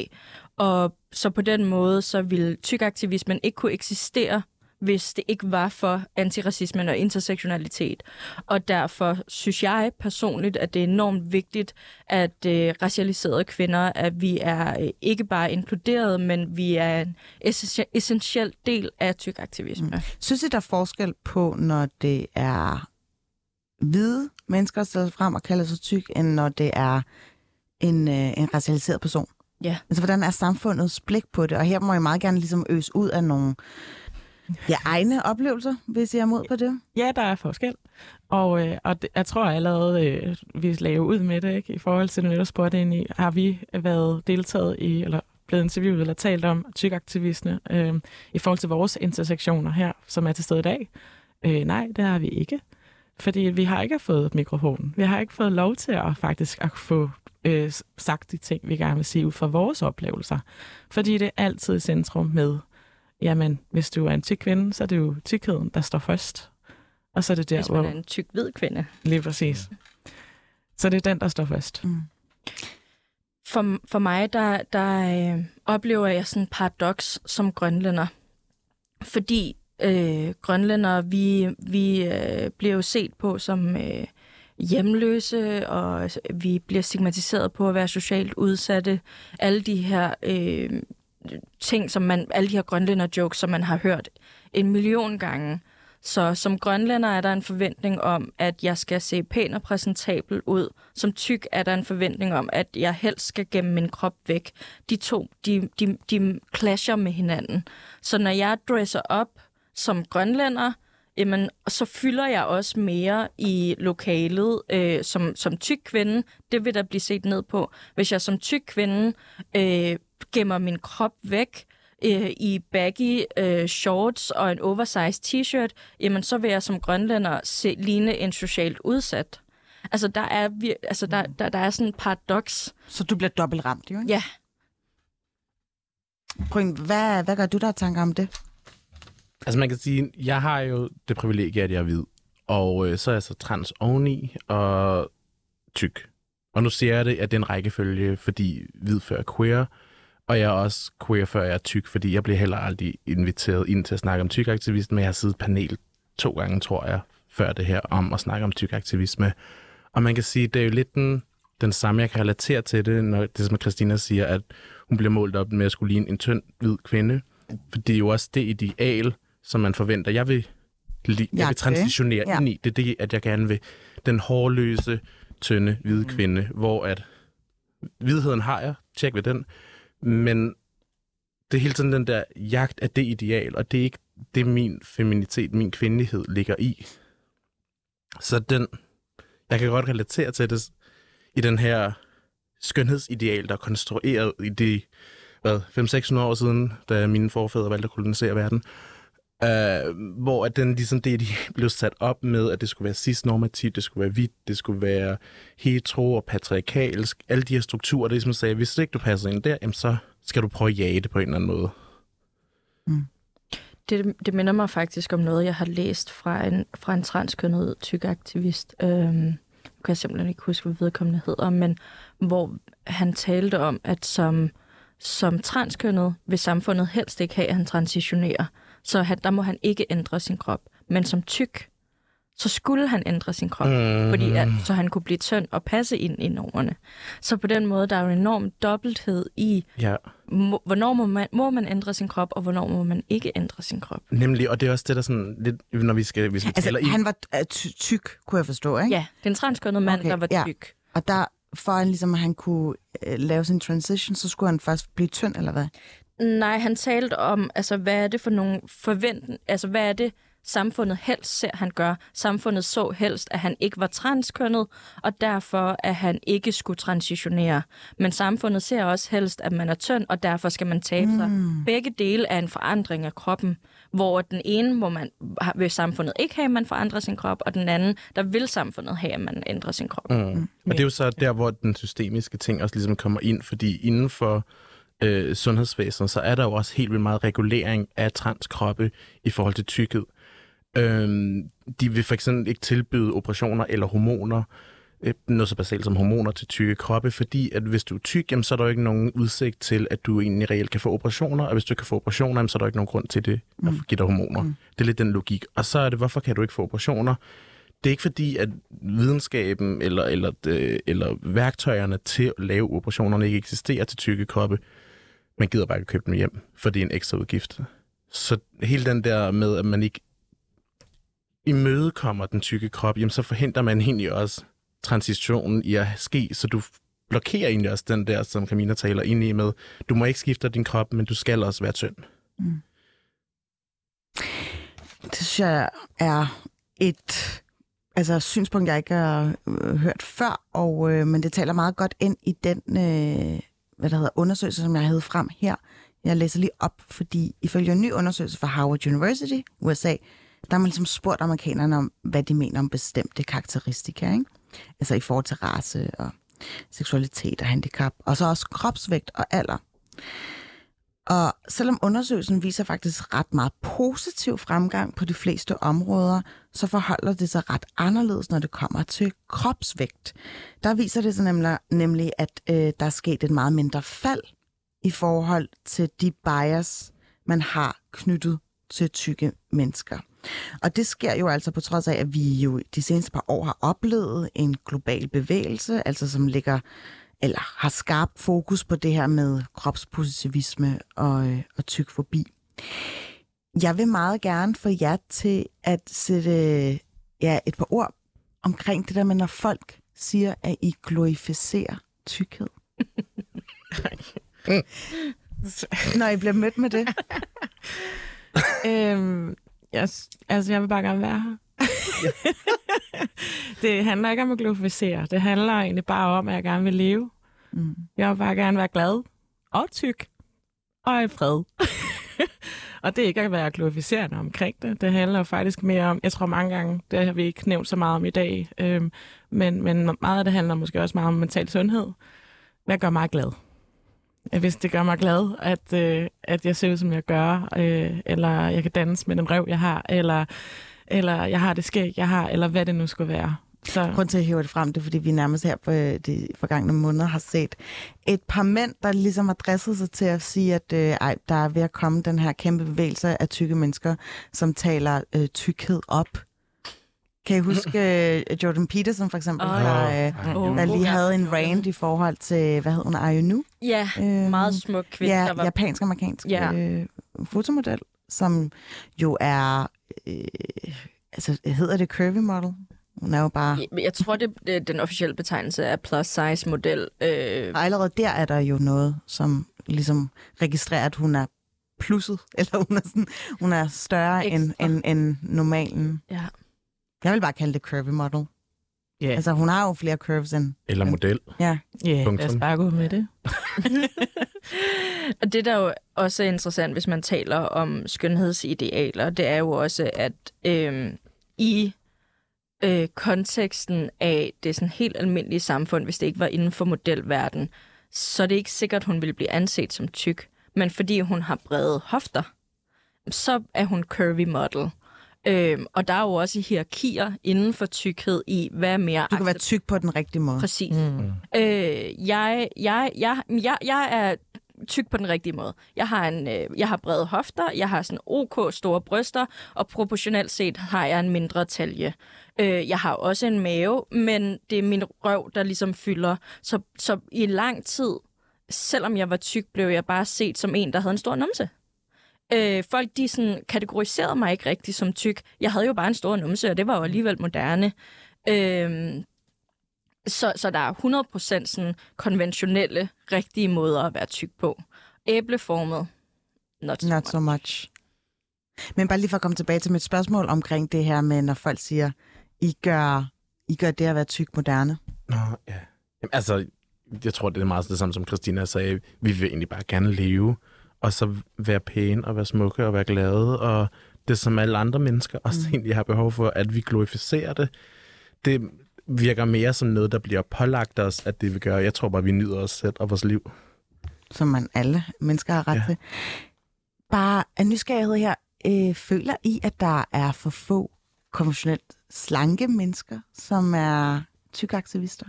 Og så på den måde, så ville tykaktivismen ikke kunne eksistere, hvis det ikke var for antiracismen og intersektionalitet. Og derfor synes jeg personligt, at det er enormt vigtigt, at øh, racialiserede kvinder, at vi er øh, ikke bare inkluderet, men vi er en essentiel del af tykaktivisme. Mm. synes I, der er forskel på, når det er hvide mennesker, der stiller frem og kalder sig tyk, end når det er en, øh, en racialiseret person? Ja. Altså, hvordan er samfundets blik på det? Og her må jeg meget gerne ligesom øse ud af nogle ja, egne oplevelser, hvis jeg er mod på det. Ja, der er forskel. Og, øh, og det, jeg tror allerede, øh, vi lagde ud med det, ikke? i forhold til det, du spurgte ind i, har vi været deltaget i, eller blevet interviewet eller talt om tykaktivisme øh, i forhold til vores intersektioner her, som er til stede i dag? Øh, nej, det har vi ikke. Fordi vi har ikke fået mikrofon. Vi har ikke fået lov til at faktisk at få øh, sagt de ting, vi gerne vil sige ud fra vores oplevelser. Fordi det er altid i centrum med, jamen, hvis du er en tyk kvinde, så er det jo tykkheden, der står først. Og så er det der, Hvis man hvor... er en tyk hvid kvinde. Lige præcis. Så det er den, der står først. Mm. For, for mig, der, der øh, oplever jeg sådan en paradoks som grønlænder. Fordi øh, grønlænder, vi, vi øh, bliver jo set på som øh, hjemløse, og vi bliver stigmatiseret på at være socialt udsatte. Alle de her øh, ting, som man, alle de her grønlænder-jokes, som man har hørt en million gange. Så som grønlænder er der en forventning om, at jeg skal se pæn og præsentabel ud. Som tyk er der en forventning om, at jeg helst skal gemme min krop væk. De to, de, de, de clasher med hinanden. Så når jeg dresser op som grønlænder, jamen, så fylder jeg også mere i lokalet øh, som, som tyk kvinde. Det vil der blive set ned på. Hvis jeg som tyk kvinde øh, gemmer min krop væk, øh, i baggy øh, shorts og en oversized t-shirt, jamen så vil jeg som grønlænder se, ligne en socialt udsat. Altså, der er, vir- altså der, der, der er sådan en paradoks. Så du bliver dobbelt ramt, jo ikke? Ja, Bryn, hvad, hvad gør du der tanker om det? Altså man kan sige, jeg har jo det privilegie, at jeg er hvid. Og øh, så er jeg så trans oveni og tyk. Og nu ser jeg det, at det er en rækkefølge, fordi hvid før queer. Og jeg er også queer før jeg er tyk, fordi jeg bliver heller aldrig inviteret ind til at snakke om tykaktivisme. Men jeg har siddet panel to gange, tror jeg, før det her, om at snakke om tykaktivisme. Og man kan sige, det er jo lidt den, den samme, jeg kan relatere til det, når det som Christina siger, at hun bliver målt op med at skulle ligne en tynd, hvid kvinde. For det er jo også det ideal, som man forventer. Jeg vil, li- jeg vil det. transitionere Ja. ind i. Det er det, at jeg gerne vil den hårløse, tynde, hvide Mm. kvinde, hvor at hvidheden har jeg, tjek ved den, men det er hele tiden den der jagt af det ideal, og det er ikke det, min feminitet, min kvindelighed ligger i. Så den, jeg kan godt relatere til det i den her skønhedsideal, der er konstrueret i de hvad, 500-600 år siden, da mine forfædre valgte at kolonisere verden. Uh, hvor at den ligesom det, de blev sat op med, at det skulle være cis-normativt, det skulle være hvidt, det skulle være hetero og patriarkalsk. Alle de her strukturer, det ligesom sagde, hvis ikke du passer ind der, jamen så skal du prøve at jage det på en eller anden måde. Mm. det, det minder mig faktisk om noget, jeg har læst fra en, fra en transkønnet tyk aktivist. Øhm, kan jeg simpelthen ikke huske, hvad vedkommende hedder, men hvor han talte om, at som, som transkønnet vil samfundet helst ikke have, at han transitionerer. Så han, der må han ikke ændre sin krop. Men som tyk, så skulle han ændre sin krop, mm. fordi at, så han kunne blive tynd og passe ind i normerne. Så på den måde, der er jo en enorm dobbelthed i, Ja, må, hvornår må man, må man ændre sin krop, og hvornår må man ikke ændre sin krop. nemlig, og det er også det, der sådan lidt, når vi skal, hvis vi taler Altså, i... han var øh, ty- tyk, kunne jeg forstå, ikke? Ja, den transkønnede mand, Okay, der var ja. tyk. Og der, for at, ligesom, at han kunne øh, lave sin transition, så skulle han først blive tynd, eller hvad? Nej, han talte om, altså, hvad er det for nogle forventninger, altså, hvad er det, samfundet helst ser, han gør. Samfundet så helst, at han ikke var transkønnet, og derfor, at han ikke skulle transitionere. Men samfundet ser også helst, at man er tynd, og derfor skal man tabe sig. Begge dele er en forandring af kroppen, hvor den ene må man, vil samfundet ikke have, at man forandrer sin krop, og den anden, der vil samfundet have, at man ændrer sin krop. Mm. Og det er jo så der, hvor den systemiske ting også ligesom kommer ind, fordi inden for øh, sundhedsvæsenet, så er der jo også helt vildt meget regulering af transkroppe i forhold til tykkhed. Øhm, de vil for eksempel ikke tilbyde operationer eller hormoner, øh, noget så basalt som hormoner til tykke kroppe, fordi at hvis du er tyk, jamen, så er der jo ikke nogen udsigt til, at du egentlig reelt kan få operationer, og hvis du kan få operationer, jamen, så er der ikke nogen grund til det at give dig hormoner. Mm. Det er lidt den logik. Og så er det, hvorfor kan du ikke få operationer? Det er ikke fordi, at videnskaben eller, eller, øh, eller værktøjerne til at lave operationerne ikke eksisterer til tykke kroppe. Man gider bare ikke købe dem hjem, for det er en ekstra udgift. Så hele den der med, at man ikke imødekommer den tykke krop, jamen så forhindrer man egentlig også transitionen i at ske, så du blokerer egentlig også den der, som Camilla taler ind i med, du må ikke skifte din krop, men du skal også være tynd. Mm. Det synes jeg er et altså, synspunkt, jeg ikke har øh, hørt før, og, øh, men det taler meget godt ind i den øh, hvad der hedder, undersøgelse, som jeg havde frem her. Jeg læser lige op, fordi ifølge en ny undersøgelse fra Harvard University, USA, der har man ligesom spurgt amerikanerne om, hvad de mener om bestemte karakteristika, ikke? Altså i forhold til race og seksualitet og handicap, og så også kropsvægt og alder. Og selvom undersøgelsen viser faktisk ret meget positiv fremgang på de fleste områder, så forholder det sig ret anderledes, når det kommer til kropsvægt. Der viser det sig nemlig, nemlig at øh, der er sket et meget mindre fald i forhold til de bias, man har knyttet til tykke mennesker. Og det sker jo altså på trods af, at vi jo de seneste par år har oplevet en global bevægelse, altså som ligger eller har skarpt fokus på det her med kropspositivisme og, øh, og tykfobi. Jeg vil meget gerne få jer til at sætte ja, et par ord omkring det der med, når folk siger, at I glorificerer tykkhed. når I bliver mødt med det. øhm, jeg, altså, jeg vil bare gerne være her. det handler ikke om at glorificere. Det handler egentlig bare om, at jeg gerne vil leve. Mm. Jeg vil bare gerne være glad og tyk og i fred. og det er ikke at være glorificerende omkring det. Det handler faktisk mere om, jeg tror mange gange, det har vi ikke nævnt så meget om i dag, øhm, men, men meget af det handler måske også meget om mental sundhed. Hvad gør mig glad? Hvis det gør mig glad, at, øh, at jeg ser ud, som jeg gør, øh, eller jeg kan danse med den røv, jeg har, eller eller jeg har det skæg, jeg har, eller hvad det nu skulle være. Så... Grunden til at hive det frem, det er, fordi vi nærmest her på øh, de forgangne måneder har set et par mænd, der ligesom har dresset sig til at sige, at øh, ej, der er ved at komme den her kæmpe bevægelse af tykke mennesker, som taler øh, tykkhed op. Kan I huske uh, Jordan Peterson for eksempel, oh, der, uh, oh, der lige havde en rant i forhold til, hvad hed hun, Ayunu? Ja, øh, meget smuk kvinde. Ja, var... japansk-amerikansk ja. øh, fotomodel, som jo er øh, altså hedder det curvy model? Hun er jo bare... Jeg, tror, det, det den officielle betegnelse er plus size model. Øh... Og allerede der er der jo noget, som ligesom registrerer, at hun er plusset, eller hun er, sådan, hun er større end, end, end normalen. Ja. Jeg vil bare kalde det curvy model. Yeah. Altså, hun har jo flere curves end... Eller model. Ja. Ja, yeah, lad os bare gå med det. og det, der jo også er interessant, hvis man taler om skønhedsidealer, det er jo også, at øh, i øh, konteksten af det sådan helt almindelige samfund, hvis det ikke var inden for modelverden, så er det ikke sikkert, hun vil blive anset som tyk. Men fordi hun har brede hofter, så er hun curvy model. Øhm, og der er jo også hierarkier inden for tykkhed i, hvad er mere... Du kan være tyk på den rigtige måde. Præcis. Mm. Øh, jeg, jeg, jeg, jeg, jeg er tyk på den rigtige måde. Jeg har, en, øh, jeg har brede hofter, jeg har sådan OK store bryster, og proportionelt set har jeg en mindre talje. Øh, jeg har også en mave, men det er min røv, der ligesom fylder. Så, så i lang tid, selvom jeg var tyk, blev jeg bare set som en, der havde en stor numse. Øh, folk de sådan, kategoriserede mig ikke rigtig som tyk. Jeg havde jo bare en stor numse, og det var jo alligevel moderne. Øh, så, så der er 100% sådan konventionelle, rigtige måder at være tyk på. Æbleformet, not so, not much. so much. Men bare lige for at komme tilbage til mit spørgsmål omkring det her med, når folk siger, I gør, I gør det at være tyk moderne. Nå, ja. Jamen, altså, jeg tror, det er meget det samme, som Christina sagde. Vi vil egentlig bare gerne leve og så være pæne og være smukke og være glade, og det som alle andre mennesker også mm. egentlig har behov for, at vi glorificerer det. Det virker mere som noget, der bliver pålagt os, at det vi gør. Jeg tror bare, vi nyder os selv og vores liv. Som man alle mennesker har ret ja. til. Bare af nysgerrighed her, øh, føler I, at der er for få konventionelt slanke mennesker, som er tykaktivister?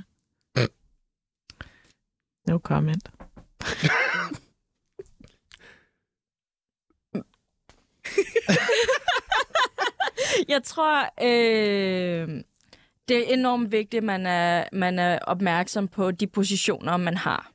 No comment. jeg tror, øh, det er enormt vigtigt, at man er, man er opmærksom på de positioner, man har.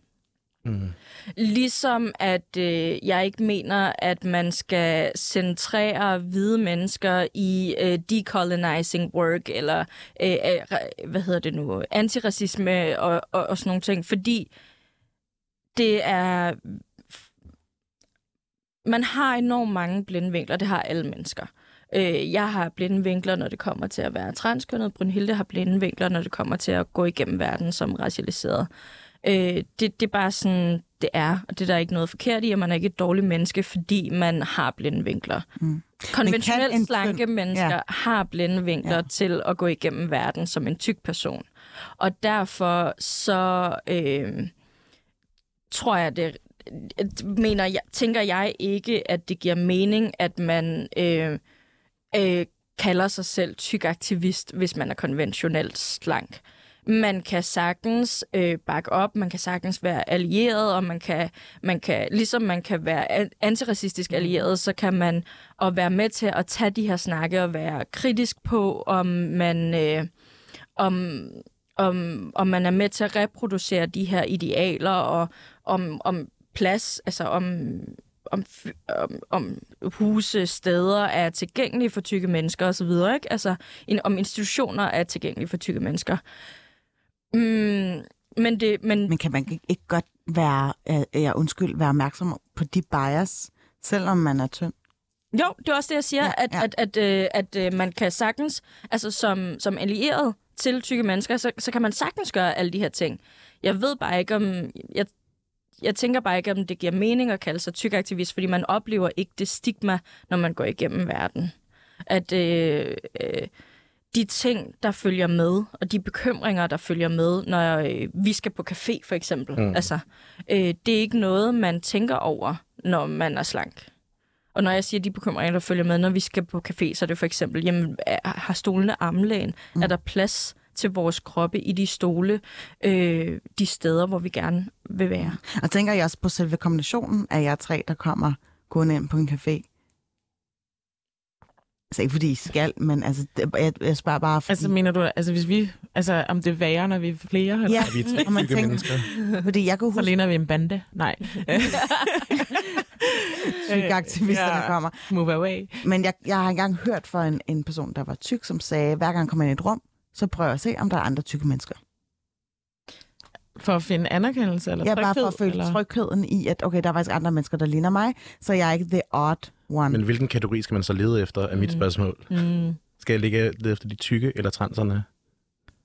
Mm. Ligesom at øh, jeg ikke mener, at man skal centrere hvide mennesker i øh, decolonizing work, eller øh, øh, hvad hedder det nu, antiracisme og, og, og sådan nogle ting, fordi det er man har enormt mange blinde vinkler, det har alle mennesker. Øh, jeg har blinde vinkler, når det kommer til at være transkønnet. Brynhilde har blinde vinkler, når det kommer til at gå igennem verden som racialiseret. Øh, det, det er bare sådan, det er, og det er der ikke noget forkert i, at man er ikke et dårligt menneske, fordi man har blinde vinkler. Mm. Konventionelt slanke mennesker ja. har blinde vinkler ja. til at gå igennem verden som en tyk person. Og derfor så øh, tror jeg, det mener jeg, tænker jeg ikke, at det giver mening, at man øh, øh, kalder sig selv tyk aktivist, hvis man er konventionelt slank. Man kan sagtens øh, bakke op, man kan sagtens være allieret, og man kan, man kan, ligesom man kan være antiracistisk allieret, så kan man og være med til at tage de her snakke og være kritisk på, om man, øh, om, om, om man er med til at reproducere de her idealer, og om, om plads, altså om, om, om, om huse, steder er tilgængelige for tykke mennesker osv., ikke? Altså en, om institutioner er tilgængelige for tykke mennesker. Mm, men det, men, Men kan man ikke- godt være, øh, ja, undskyld, være opmærksom på de bias, selvom man er tynd? Jo, det er også det, jeg siger, ja, at, ja. at, at, øh, at øh, man kan sagtens, altså som, som allieret til tykke mennesker, så, så kan man sagtens gøre alle de her ting. Jeg ved bare ikke, om... Jeg, jeg tænker bare ikke, om det giver mening at kalde sig tyk aktivist, fordi man oplever ikke det stigma, når man går igennem verden. At øh, øh, de ting, der følger med, og de bekymringer, der følger med, når øh, vi skal på café for eksempel, Mm. altså, øh, det er ikke noget, man tænker over, når man er slank. Og når jeg siger de bekymringer, der følger med, når vi skal på café, så er det for eksempel, jamen, har stolene armlæn? Mm. Er der plads til vores kroppe i de stole, øh, de steder, hvor vi gerne vil være? Og tænker jeg også på selve kombinationen af jer tre, der kommer gående ind på en café. Altså ikke fordi I skal, men altså, jeg, jeg spørger bare, fordi, Altså mener du, altså hvis vi, altså om det er værre, når vi er flere? Eller? Ja. Er vi tre Og man tænker- mennesker? fordi jeg kunne Så huske, ligner vi en bande? Nej. at aktivisterne Ja. kommer. Move away. Men jeg, jeg har engang hørt fra en, en person, der var tyk, som sagde, hver gang han kommer ind i et rum, så prøver jeg at se, om der er andre tykke mennesker. For at finde anerkendelse eller Jeg er bare tryghed? for at føle eller? trygheden i, at okay, der er faktisk andre mennesker, der ligner mig, så jeg er ikke the odd one. Men hvilken kategori skal man så lede efter, er mit Mm. spørgsmål. Mm. Skal jeg ligge lede efter de tykke eller transerne?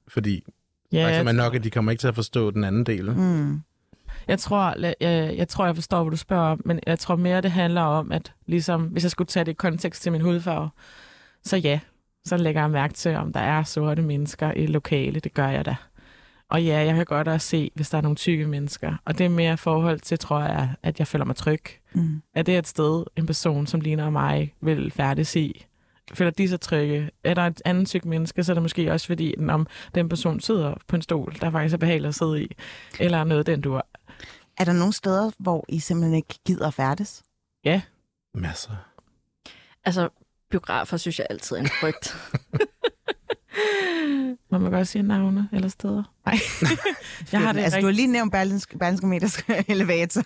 Fordi Ja, ja, jeg, man nok, at de kommer ikke til at forstå den anden del. Mm. jeg, tror, jeg, jeg, jeg tror, jeg forstår, hvad du spørger om, men jeg tror mere, det handler om, at ligesom, hvis jeg skulle tage det i kontekst til min hudfarve, så ja, så lægger jeg mærke til, om der er sorte mennesker i lokale. Det gør jeg da. Og ja, jeg kan godt også se, hvis der er nogle tykke mennesker. Og det er mere forhold til, tror jeg, at jeg føler mig tryg. Mm. Er det et sted, en person, som ligner mig, vil færdes i? Føler de sig trygge? Er der et andet tyk menneske, så er det måske også fordi, om den person sidder på en stol, der faktisk er behageligt at sidde i. Eller noget, den du Er der nogle steder, hvor I simpelthen ikke gider at færdes? Masser. Altså, biografer synes jeg altid er en frygt. Må man godt sige navne eller steder? Nej. jeg har det altså, du har lige nævnt Berlinske, Berlinske Meters elevator.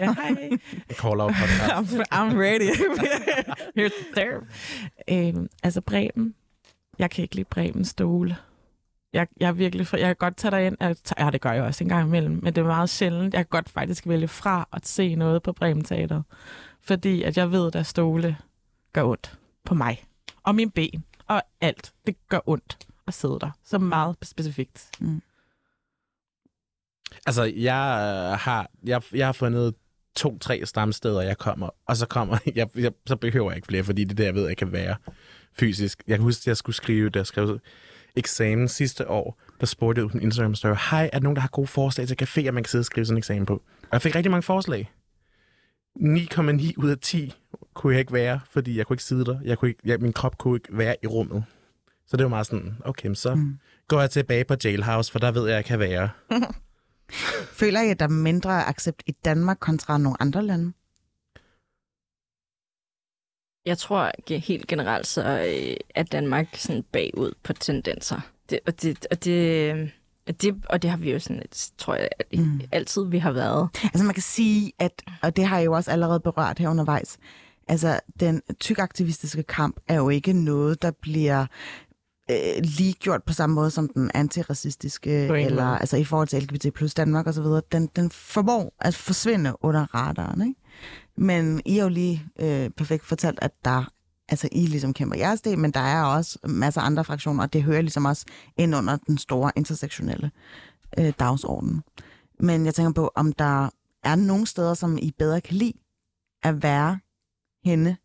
Hej. Call out podcast. I'm, I'm ready. Here's the serve. Øhm, altså Bremen. Jeg kan ikke lide Bremen stole. Jeg, jeg er virkelig fri. Jeg kan godt tage dig ind. Altså, ja, det gør jeg også en gang imellem, men det er meget sjældent. Jeg kan godt faktisk vælge fra at se noget på Bremen Teateret. Fordi at jeg ved, at stole gør ondt på mig. Og mine ben. Og alt. Det gør ondt at sidde der. Så meget specifikt. Altså, jeg øh, har, jeg, jeg har fundet to-tre stamsteder, jeg kommer, og så kommer jeg, jeg, så behøver jeg ikke flere, fordi det er der, jeg ved, jeg kan være fysisk. Jeg kan huske, at jeg skulle skrive, da jeg skrev eksamen sidste år, der spurgte jeg ud på Instagram story, hej, er der nogen, der har gode forslag til caféer, man kan sidde og skrive sådan en eksamen på? Og jeg fik rigtig mange forslag. 9,9 ud af 10 kunne jeg ikke være, fordi jeg kunne ikke sidde der. Jeg kunne ikke, jeg, min krop kunne ikke være i rummet. Så det var meget sådan, okay, men så mm. går jeg tilbage på Jailhouse, for der ved jeg, jeg kan være. Føler I, at der er mindre accept i Danmark kontra nogle andre lande? Jeg tror helt generelt, så øh, er Danmark sådan bagud på tendenser. Det, og, det, og, det, og det, og det har vi jo sådan, tror jeg, Mm. altid vi har været. Altså man kan sige, at, og det har jeg jo også allerede berørt her undervejs, altså den tykaktivistiske kamp er jo ikke noget, der bliver øh, lige gjort på samme måde som den antiracistiske, eller altså i forhold til LGBT plus Danmark og så videre. Den, den formår at forsvinde under radaren, ikke? Men I har jo lige øh, perfekt fortalt, at der altså I ligesom kæmper jeres del, men der er også masser af andre fraktioner, og det hører ligesom også ind under den store intersektionelle øh, dagsorden. Men jeg tænker på, om der er nogle steder, som I bedre kan lide at være henne,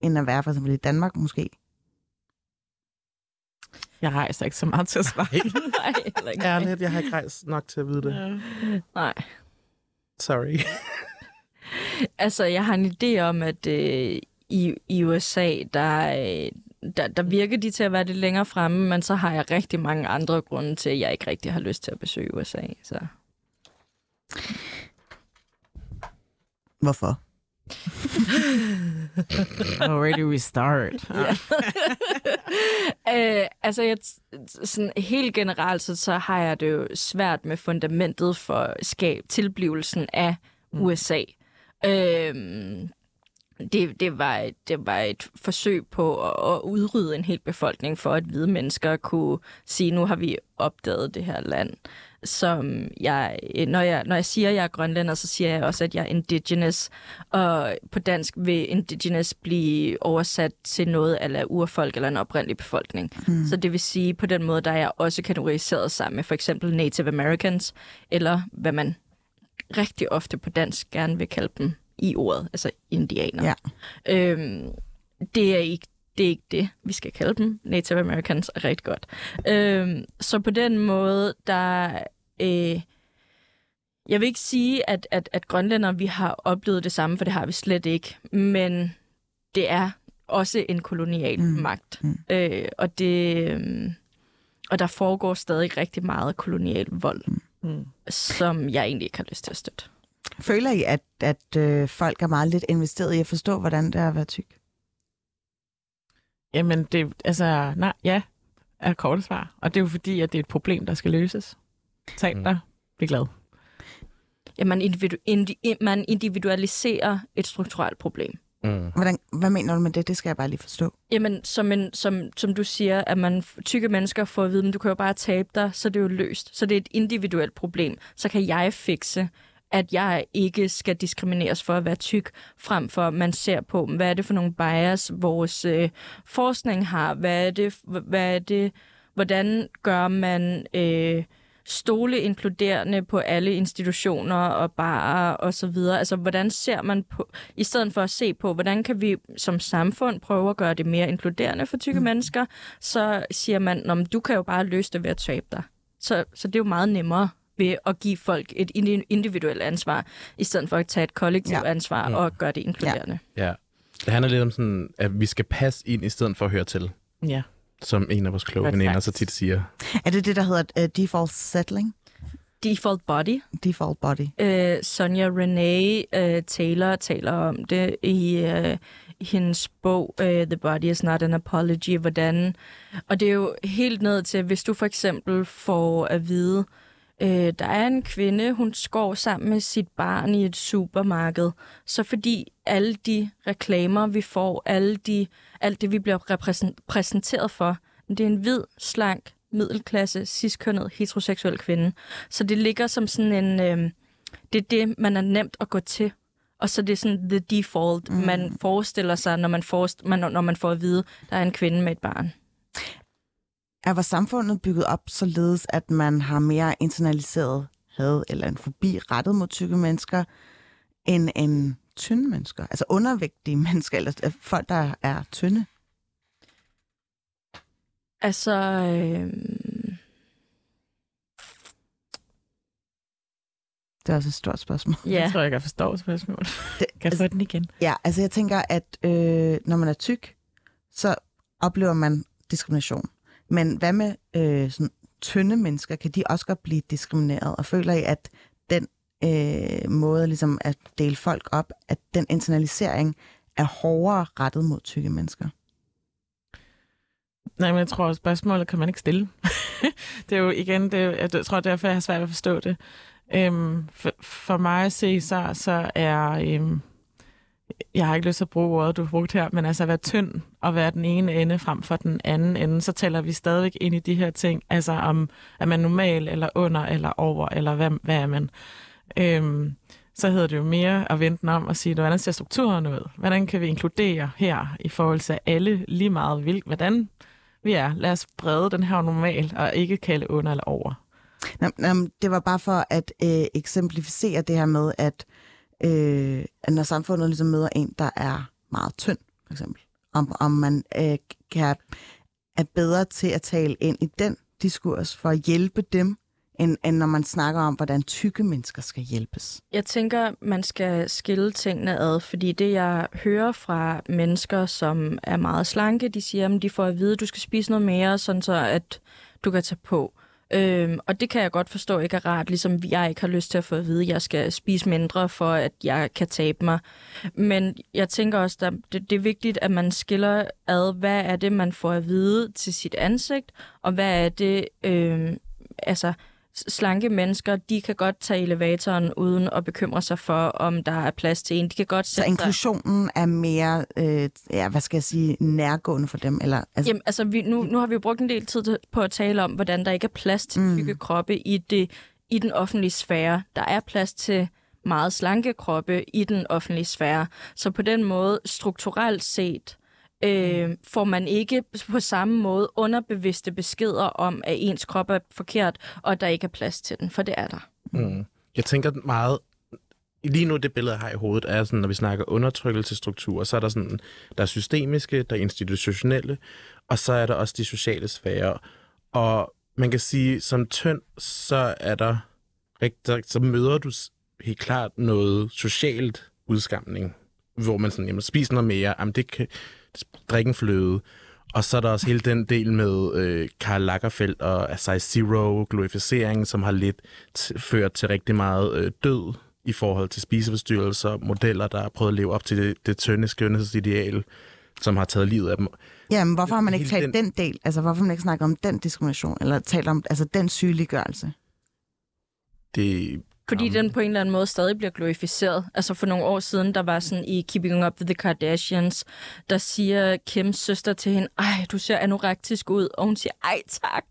end at være for eksempel i Danmark måske. Jeg rejser ikke så meget til at svare. Nej, heller ikke. Ærligt, jeg har ikke rejst nok til at vide det. Ja. Nej. Sorry. Altså, jeg har en idé om, at øh, i, i USA, der, øh, der, der virker de til at være lidt længere fremme, men så har jeg rigtig mange andre grunde til, at jeg ikke rigtig har lyst til at besøge USA. Så. Hvorfor? Where do we start? øh, altså, jeg, sådan helt generelt, så, så har jeg det jo svært med fundamentet for skab, tilblivelsen af mm. USA. Øh, det, det, var et, det var et forsøg på at, at udrydde en hel befolkning for, at hvide mennesker kunne sige, nu har vi opdaget det her land. Som jeg, når, jeg, når jeg siger, at jeg er grønlænder, så siger jeg også, at jeg er indigenous. Og på dansk vil indigenous blive oversat til noget af urfolk eller en oprindelig befolkning. Mm. Så det vil sige, på den måde, der er jeg også kategoriseret sammen med for eksempel Native Americans, eller hvad man rigtig ofte på dansk gerne vil kalde dem i ordet, altså indianer. Ja. Øhm, det er ikke det er ikke det, vi skal kalde dem. Native Americans er rigtig godt. Øhm, så på den måde, der... Øh, jeg vil ikke sige, at, at, at grønlænder vi har oplevet det samme, for det har vi slet ikke. Men det er også en kolonial mm. magt. Mm. Øh, og, det, øh, og der foregår stadig rigtig meget kolonial vold, mm. som jeg egentlig ikke har lyst til at støtte. Føler I, at, at øh, folk er meget lidt investeret i at forstå, hvordan det er at være tyk? Jamen, det altså, nej, ja, er korte svar. Og det er jo fordi, at det er et problem, der skal løses. Tag mm. dig, bliv glad. Ja, man, individu- indi- man individualiserer et strukturelt problem. Mm. Hvordan, hvad mener du med det? Det skal jeg bare lige forstå. Jamen, som, en, som, som du siger, at man tykke mennesker får at vide, at du kan jo bare tabe dig, så det er jo løst. Så det er et individuelt problem. Så kan jeg fikse at jeg ikke skal diskrimineres for at være tyk, frem for at man ser på, hvad er det for nogle bias, vores øh, forskning har, hvad er det, hvad er det, hvordan gør man øh, stole inkluderende på alle institutioner og barer og så videre. Altså, hvordan ser man på, i stedet for at se på, hvordan kan vi som samfund prøve at gøre det mere inkluderende for tykke mm. mennesker, så siger man, du kan jo bare løse det ved at tabe dig. Så, så det er jo meget nemmere ved at give folk et individuelt ansvar, i stedet for at tage et kollektivt ja. ansvar mm. og gøre det inkluderende. Ja. ja. Det handler lidt om sådan, at vi skal passe ind, i stedet for at høre til. Ja. Som en af vores kloge veninder så tit siger. Er det det, der hedder uh, default settling? Default Body. Default Body. Uh, Sonja Renee uh, Taylor taler om det i uh, hendes bog uh, The Body is not an apology. Hvordan, og det er jo helt ned til, hvis du for eksempel får at vide, Øh, der er en kvinde, hun skår sammen med sit barn i et supermarked. Så fordi alle de reklamer, vi får, alle de, alt det, vi bliver præsenteret for, det er en hvid, slank, middelklasse, ciskønnet, heteroseksuel kvinde. Så det ligger som sådan en... Øh, det er det, man er nemt at gå til. Og så det er sådan the default, mm. man forestiller sig, når man, forest, man, når man får at vide, der er en kvinde med et barn. Er vores samfundet bygget op således, at man har mere internaliseret had eller en fobi rettet mod tykke mennesker, end en tynde mennesker? Altså undervægtige mennesker, eller folk, der er tynde? Altså... Øh... Det er også et stort spørgsmål. Ja. Jeg tror, jeg kan forstå spørgsmålet. Det, kan jeg få den igen? Ja, altså jeg tænker, at øh, når man er tyk, så oplever man diskrimination. Men hvad med øh, sådan, tynde mennesker? Kan de også godt blive diskrimineret? Og føler I, at den øh, måde ligesom at dele folk op, at den internalisering er hårdere rettet mod tykke mennesker? Nej, men jeg tror, at spørgsmålet kan man ikke stille. det er jo igen, det, jeg tror derfor, jeg har svært at forstå det. Øhm, for, for mig at se, så, så er øhm, jeg har ikke lyst til at bruge ordet, du har brugt her, men altså at være tynd og være den ene ende frem for den anden ende, så taler vi stadigvæk ind i de her ting, altså om, er man normal, eller under, eller over, eller hvad, hvad er man? Øhm, så hedder det jo mere at vente om og sige, hvordan ser strukturen ud? Hvordan kan vi inkludere her i forhold til alle lige meget, hvil, hvordan vi er? Lad os brede den her normal, og ikke kalde under eller over. Jamen, det var bare for at øh, eksemplificere det her med, at øh, Øh, når samfundet ligesom møder en, der er meget tynd, for eksempel. Om, om man øh, kan, er bedre til at tale ind i den diskurs for at hjælpe dem end, end når man snakker om, hvordan tykke mennesker skal hjælpes. Jeg tænker, man skal skille tingene ad, fordi det, jeg hører fra mennesker, som er meget slanke, de siger, at de får at vide, at du skal spise noget mere, sådan så at du kan tage på. Øhm, og det kan jeg godt forstå ikke er rart, ligesom jeg ikke har lyst til at få at vide, at jeg skal spise mindre, for at jeg kan tabe mig. Men jeg tænker også, at det, det er vigtigt, at man skiller ad, hvad er det, man får at vide til sit ansigt, og hvad er det, øhm, altså slanke mennesker, de kan godt tage elevatoren uden at bekymre sig for, om der er plads til en. De kan godt Så inklusionen er mere, øh, ja, hvad skal jeg sige, nærgående for dem? Eller, altså... Jamen, altså, vi, nu, nu har vi jo brugt en del tid på at tale om, hvordan der ikke er plads til mm. tykke kroppe i, det, i den offentlige sfære. Der er plads til meget slanke kroppe i den offentlige sfære. Så på den måde, strukturelt set, øh, får man ikke på samme måde underbevidste beskeder om, at ens krop er forkert, og der ikke er plads til den, for det er der. Mm. Jeg tænker meget, lige nu det billede, jeg har i hovedet, er sådan, når vi snakker undertrykkelsestrukturer, så er der sådan, der er systemiske, der er institutionelle, og så er der også de sociale sfære. Og man kan sige, som tynd, så er der rigtig, så møder du helt klart noget socialt udskamning, hvor man sådan, jamen, spiser noget mere, jamen det kan, drikken fløde. Og så er der også hele den del med øh, Karl Lagerfeldt og Size Zero, glorificering, som har lidt ført til rigtig meget øh, død i forhold til spiseforstyrrelser, modeller, der har prøvet at leve op til det, det tynde skønhedsideal, som har taget livet af dem. Jamen, hvorfor har man ikke talt den... den del? Altså, hvorfor har man ikke snakket om den diskrimination, eller talt om altså, den sygeliggørelse? Det fordi den på en eller anden måde stadig bliver glorificeret. Altså for nogle år siden, der var sådan i Keeping Up with the Kardashians, der siger Kims søster til hende, ej, du ser anorektisk ud. Og hun siger, ej tak.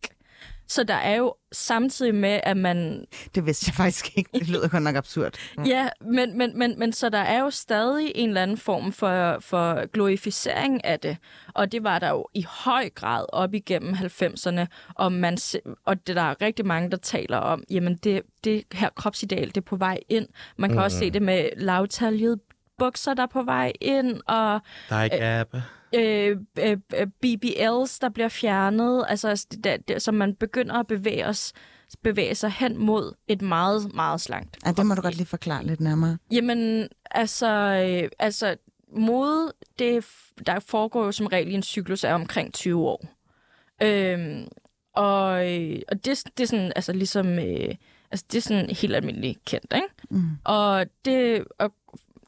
Så der er jo samtidig med, at man... Det vidste jeg faktisk ikke. Det lyder godt nok absurd. Mm. Ja, men, men, men, men så der er jo stadig en eller anden form for, for glorificering af det. Og det var der jo i høj grad op igennem 90'erne. Og, man, og det der er rigtig mange, der taler om, jamen det, det her kropsideal, det er på vej ind. Man kan mm. også se det med lavtaljet bukser, der er på vej ind. Og, der er ikke øh, øh, øh, øh BBLs, der bliver fjernet, altså det, det, så man begynder at bevæge os bevæge sig hen mod et meget, meget slankt. Ja, det må du godt lige forklare lidt nærmere. Jamen, altså, øh, altså mode, det, der foregår jo som regel i en cyklus af omkring 20 år. Øhm, og, øh, og det, det er sådan, altså ligesom, øh, altså det er sådan helt almindeligt kendt, ikke? Mm. Og det, og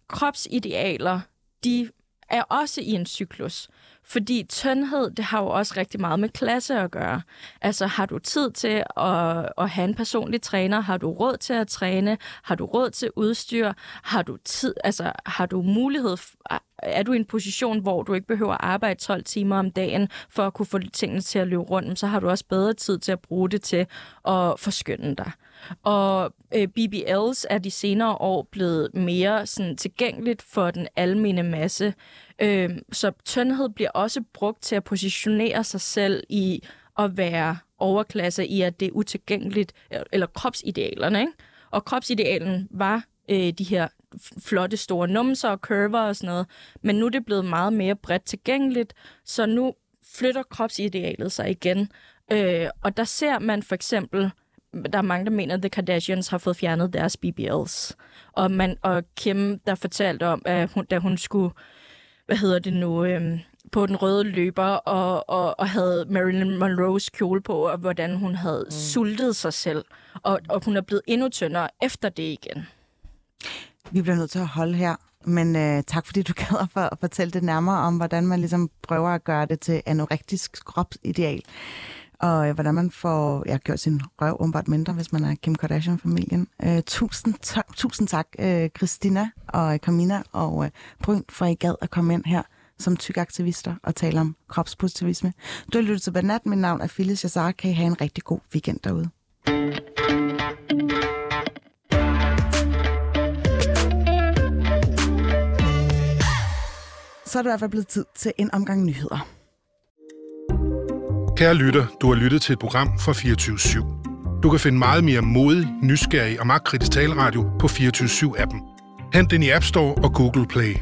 kropsidealer, de er også i en cyklus. Fordi tyndhed, det har jo også rigtig meget med klasse at gøre. Altså, har du tid til at, at have en personlig træner? Har du råd til at træne? Har du råd til udstyr? Har du tid, altså, har du mulighed, er du i en position, hvor du ikke behøver at arbejde 12 timer om dagen for at kunne få tingene til at løbe rundt, så har du også bedre tid til at bruge det til at forskynde dig. Og øh, BBLs er de senere år blevet mere sådan, tilgængeligt for den almene masse. Øh, så tyndhed bliver også brugt til at positionere sig selv i at være overklasse i, at det er utilgængeligt, eller kropsidealerne. Ikke? Og kropsidealen var øh, de her flotte store numser og curver og sådan noget. Men nu er det blevet meget mere bredt tilgængeligt, så nu flytter kropsidealet sig igen. Øh, og der ser man for eksempel der er mange, der mener, at The Kardashians har fået fjernet deres BBLs. Og, man, og Kim, der fortalte om, at hun, da hun skulle, hvad hedder det nu, øhm, på den røde løber, og, og, og havde Marilyn Monroes kjole på, og hvordan hun havde mm. sultet sig selv. Og, og hun er blevet endnu tyndere efter det igen. Vi bliver nødt til at holde her, men øh, tak fordi du gad for at fortælle det nærmere om, hvordan man ligesom prøver at gøre det til anorektisk kropsideal og øh, hvordan man får ja, gjort sin røv umiddelbart mindre, hvis man er Kim Kardashian-familien. Øh, tusind, ta- tusind tak, øh, Christina og øh, Camina og øh, Bryn, for at I gad at komme ind her som tykaktivister og tale om kropspositivisme. Du har lyttet til Banat. Mit navn er Phyllis Jazar. Kan I have en rigtig god weekend derude. Så er det i hvert fald blevet tid til en omgang nyheder. Kære lytter, du har lyttet til et program fra 24 /7. Du kan finde meget mere modig, nysgerrig og magtkritisk taleradio på 24 7 appen Hent den i App Store og Google Play.